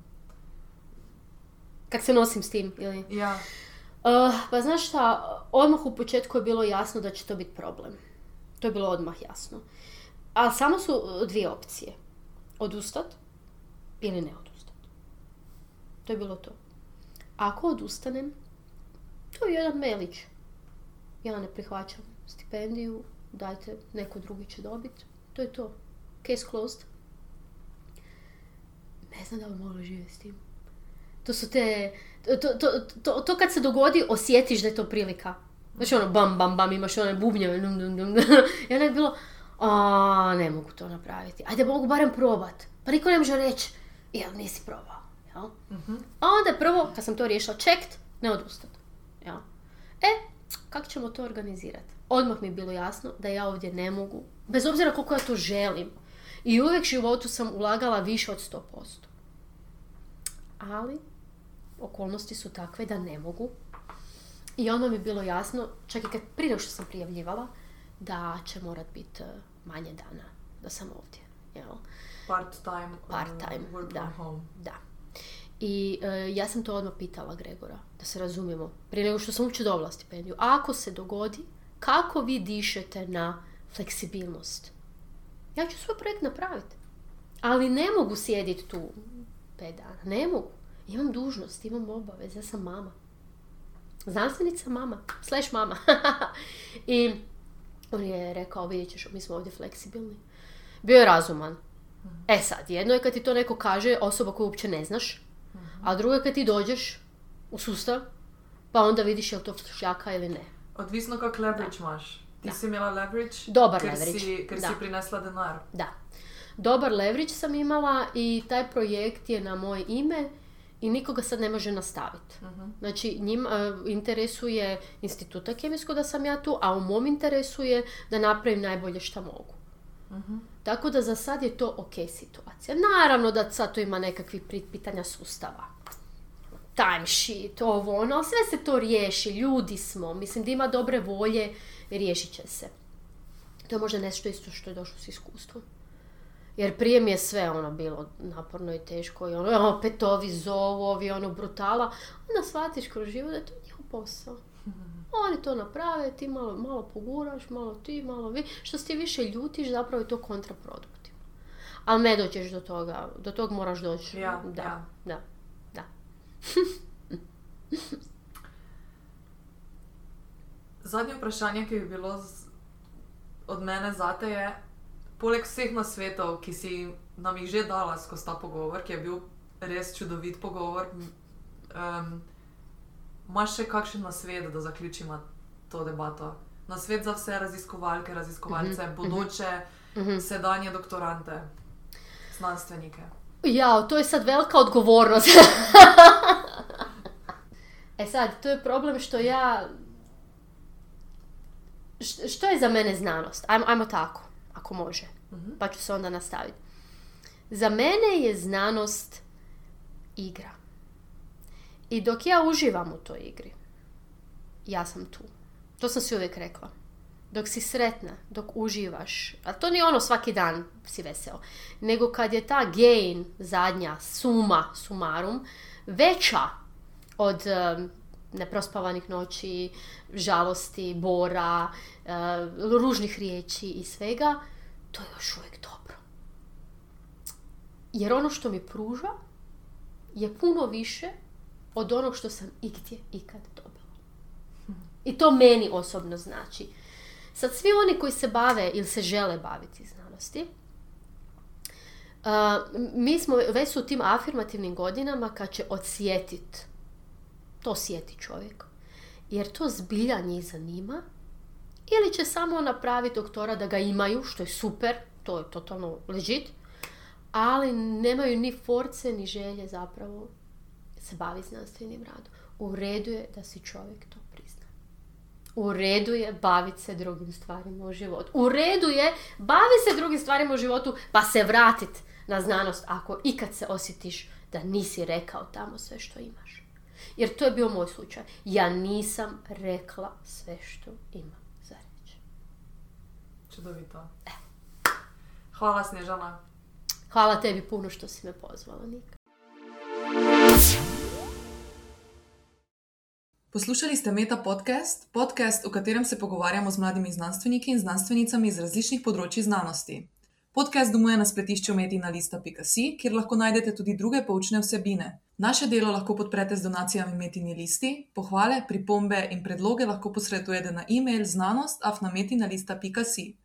Kak se nosim s tim, ili? ja, Uh, pa znaš šta, odmah u početku je bilo jasno da će to biti problem. To je bilo odmah jasno. Ali samo su uh, dvije opcije. Odustat ili ne odustat. To je bilo to. Ako odustanem, to je jedan mailić. Ja ne prihvaćam stipendiju, dajte, neko drugi će dobiti. To je to. Case closed. Ne znam da li mogla živjeti s tim. To su te... To, to, to, to kad se dogodi, osjetiš da je to prilika. Znači ono, bam, bam, bam, imaš one bubnjeve, dum, dum, dum. I onda je bilo, a ne mogu to napraviti. Ajde, mogu barem probat. Pa niko ne može reći, jel nisi probao. Jel? A onda je prvo, kad sam to riješila, čekt, ne odustat. Jel? E, kako ćemo to organizirati? Odmah mi je bilo jasno da ja ovdje ne mogu, bez obzira koliko ja to želim. I uvijek životu sam ulagala više od 100%. Ali, okolnosti su takve da ne mogu. I onda mi je bilo jasno, čak i kad prije što sam prijavljivala, da će morat biti eh, manje dana da sam ovdje. Jel? part-time, um, Part-time, work da. home. Da. I eh, ja sam to odmah pitala Gregora, da se razumijemo, prije nego što sam uopće dobila stipendiju. Ako se dogodi, kako vi dišete na fleksibilnost? Ja ću svoj projekt napraviti. Ali ne mogu sjediti tu pet dana. Ne mogu. Imam dužnost, imam obaveze, ja sam mama. Znanstvenica mama, slash mama. I on je rekao, vidjet ćeš, mi smo ovdje fleksibilni. Bio je razuman. E sad, jedno je kad ti to neko kaže, osoba koju uopće ne znaš, a drugo je kad ti dođeš u sustav, pa onda vidiš je li to šljaka ili ne. Odvisno kak leverage imaš. Ti Da. si imela leverage, Dobar ker leverage, Si, ker da. si prinesla denar. Da. Dobar leverage sam imala i taj projekt je na moje ime i nikoga sad ne može nastaviti. Znači, njim e, interesuje instituta kemijsko da sam ja tu, a u mom interesu je da napravim najbolje što mogu. Tako da za sad je to ok situacija. Naravno da sad tu ima nekakvih pitanja sustava. Timesheet, ovo, ono, sve se to riješi, ljudi smo, mislim da ima dobre volje, riješit će se. To je možda nešto isto što je došlo s iskustvom. Jer prije mi je sve ono bilo naporno i teško i ono, opet ovi zovu, ovi ono brutala. Onda shvatiš kroz život da je to njihov posao. Oni to naprave, ti malo, malo poguraš, malo ti, malo vi. Što se ti više ljutiš, zapravo je to kontraproduktivno. Ali ne dođeš do toga, do tog moraš doći. Ja, da, ja. da, da. Zadnje vprašanje, ki bi bilo z, od mene zate je, poleg vseh nasvetov, ki si nam jih že dala skozi ta pogovor, ki je bil res čudovit pogovor, m, um, imaš še kakšen nasvet, da zaključimo to debato? Nasvet za vse raziskovalke, raziskovalce, bodoče, sedanje doktorante, znanstvenike. Ja, to je sad velika odgovornost. e sad, to je problem što ja... Š- što je za mene znanost? Ajmo, ajmo tako, ako može. Pa ću se onda nastaviti. Za mene je znanost igra. I dok ja uživam u toj igri, ja sam tu. To sam si uvijek rekla. Dok si sretna, dok uživaš, a to nije ono svaki dan si veseo, nego kad je ta gain, zadnja, suma, sumarum, veća od em, neprospavanih noći, žalosti, bora, e, ružnih riječi i svega, to je još uvijek dobro. Jer ono što mi pruža je puno više od onog što sam igdje ikad dobila. I to meni osobno znači. Sad svi oni koji se bave ili se žele baviti znanosti, uh, mi smo već u tim afirmativnim godinama kad će odsjetit, to sjeti čovjek, jer to zbilja njih zanima, ili će samo napraviti doktora da ga imaju, što je super, to je totalno legit, ali nemaju ni force ni želje zapravo se baviti znanstvenim radom. U redu je da si čovjek to prizna. U redu je baviti se drugim stvarima u životu. U redu je bavi se drugim stvarima u životu pa se vratit na znanost ako ikad se osjetiš da nisi rekao tamo sve što imaš. Jer to je bio moj slučaj. Ja nisam rekla sve što imam. Čudovito. Hvala, Snežana. Hvala tebi puno što si me pozvala, Nika. Poslušali ste Meta Podcast, podcast, v katerem se pogovarjamo z mladimi znanstveniki in znanstvenicami iz različnih področji znanosti. Podcast domuje na spletišču metinalista.si, kjer lahko najdete tudi druge poučne vsebine. Naše delo lahko podprete z donacijami Metini listi, pohvale, pripombe in predloge lahko posredujete na e-mail znanost.afnametinalista.si.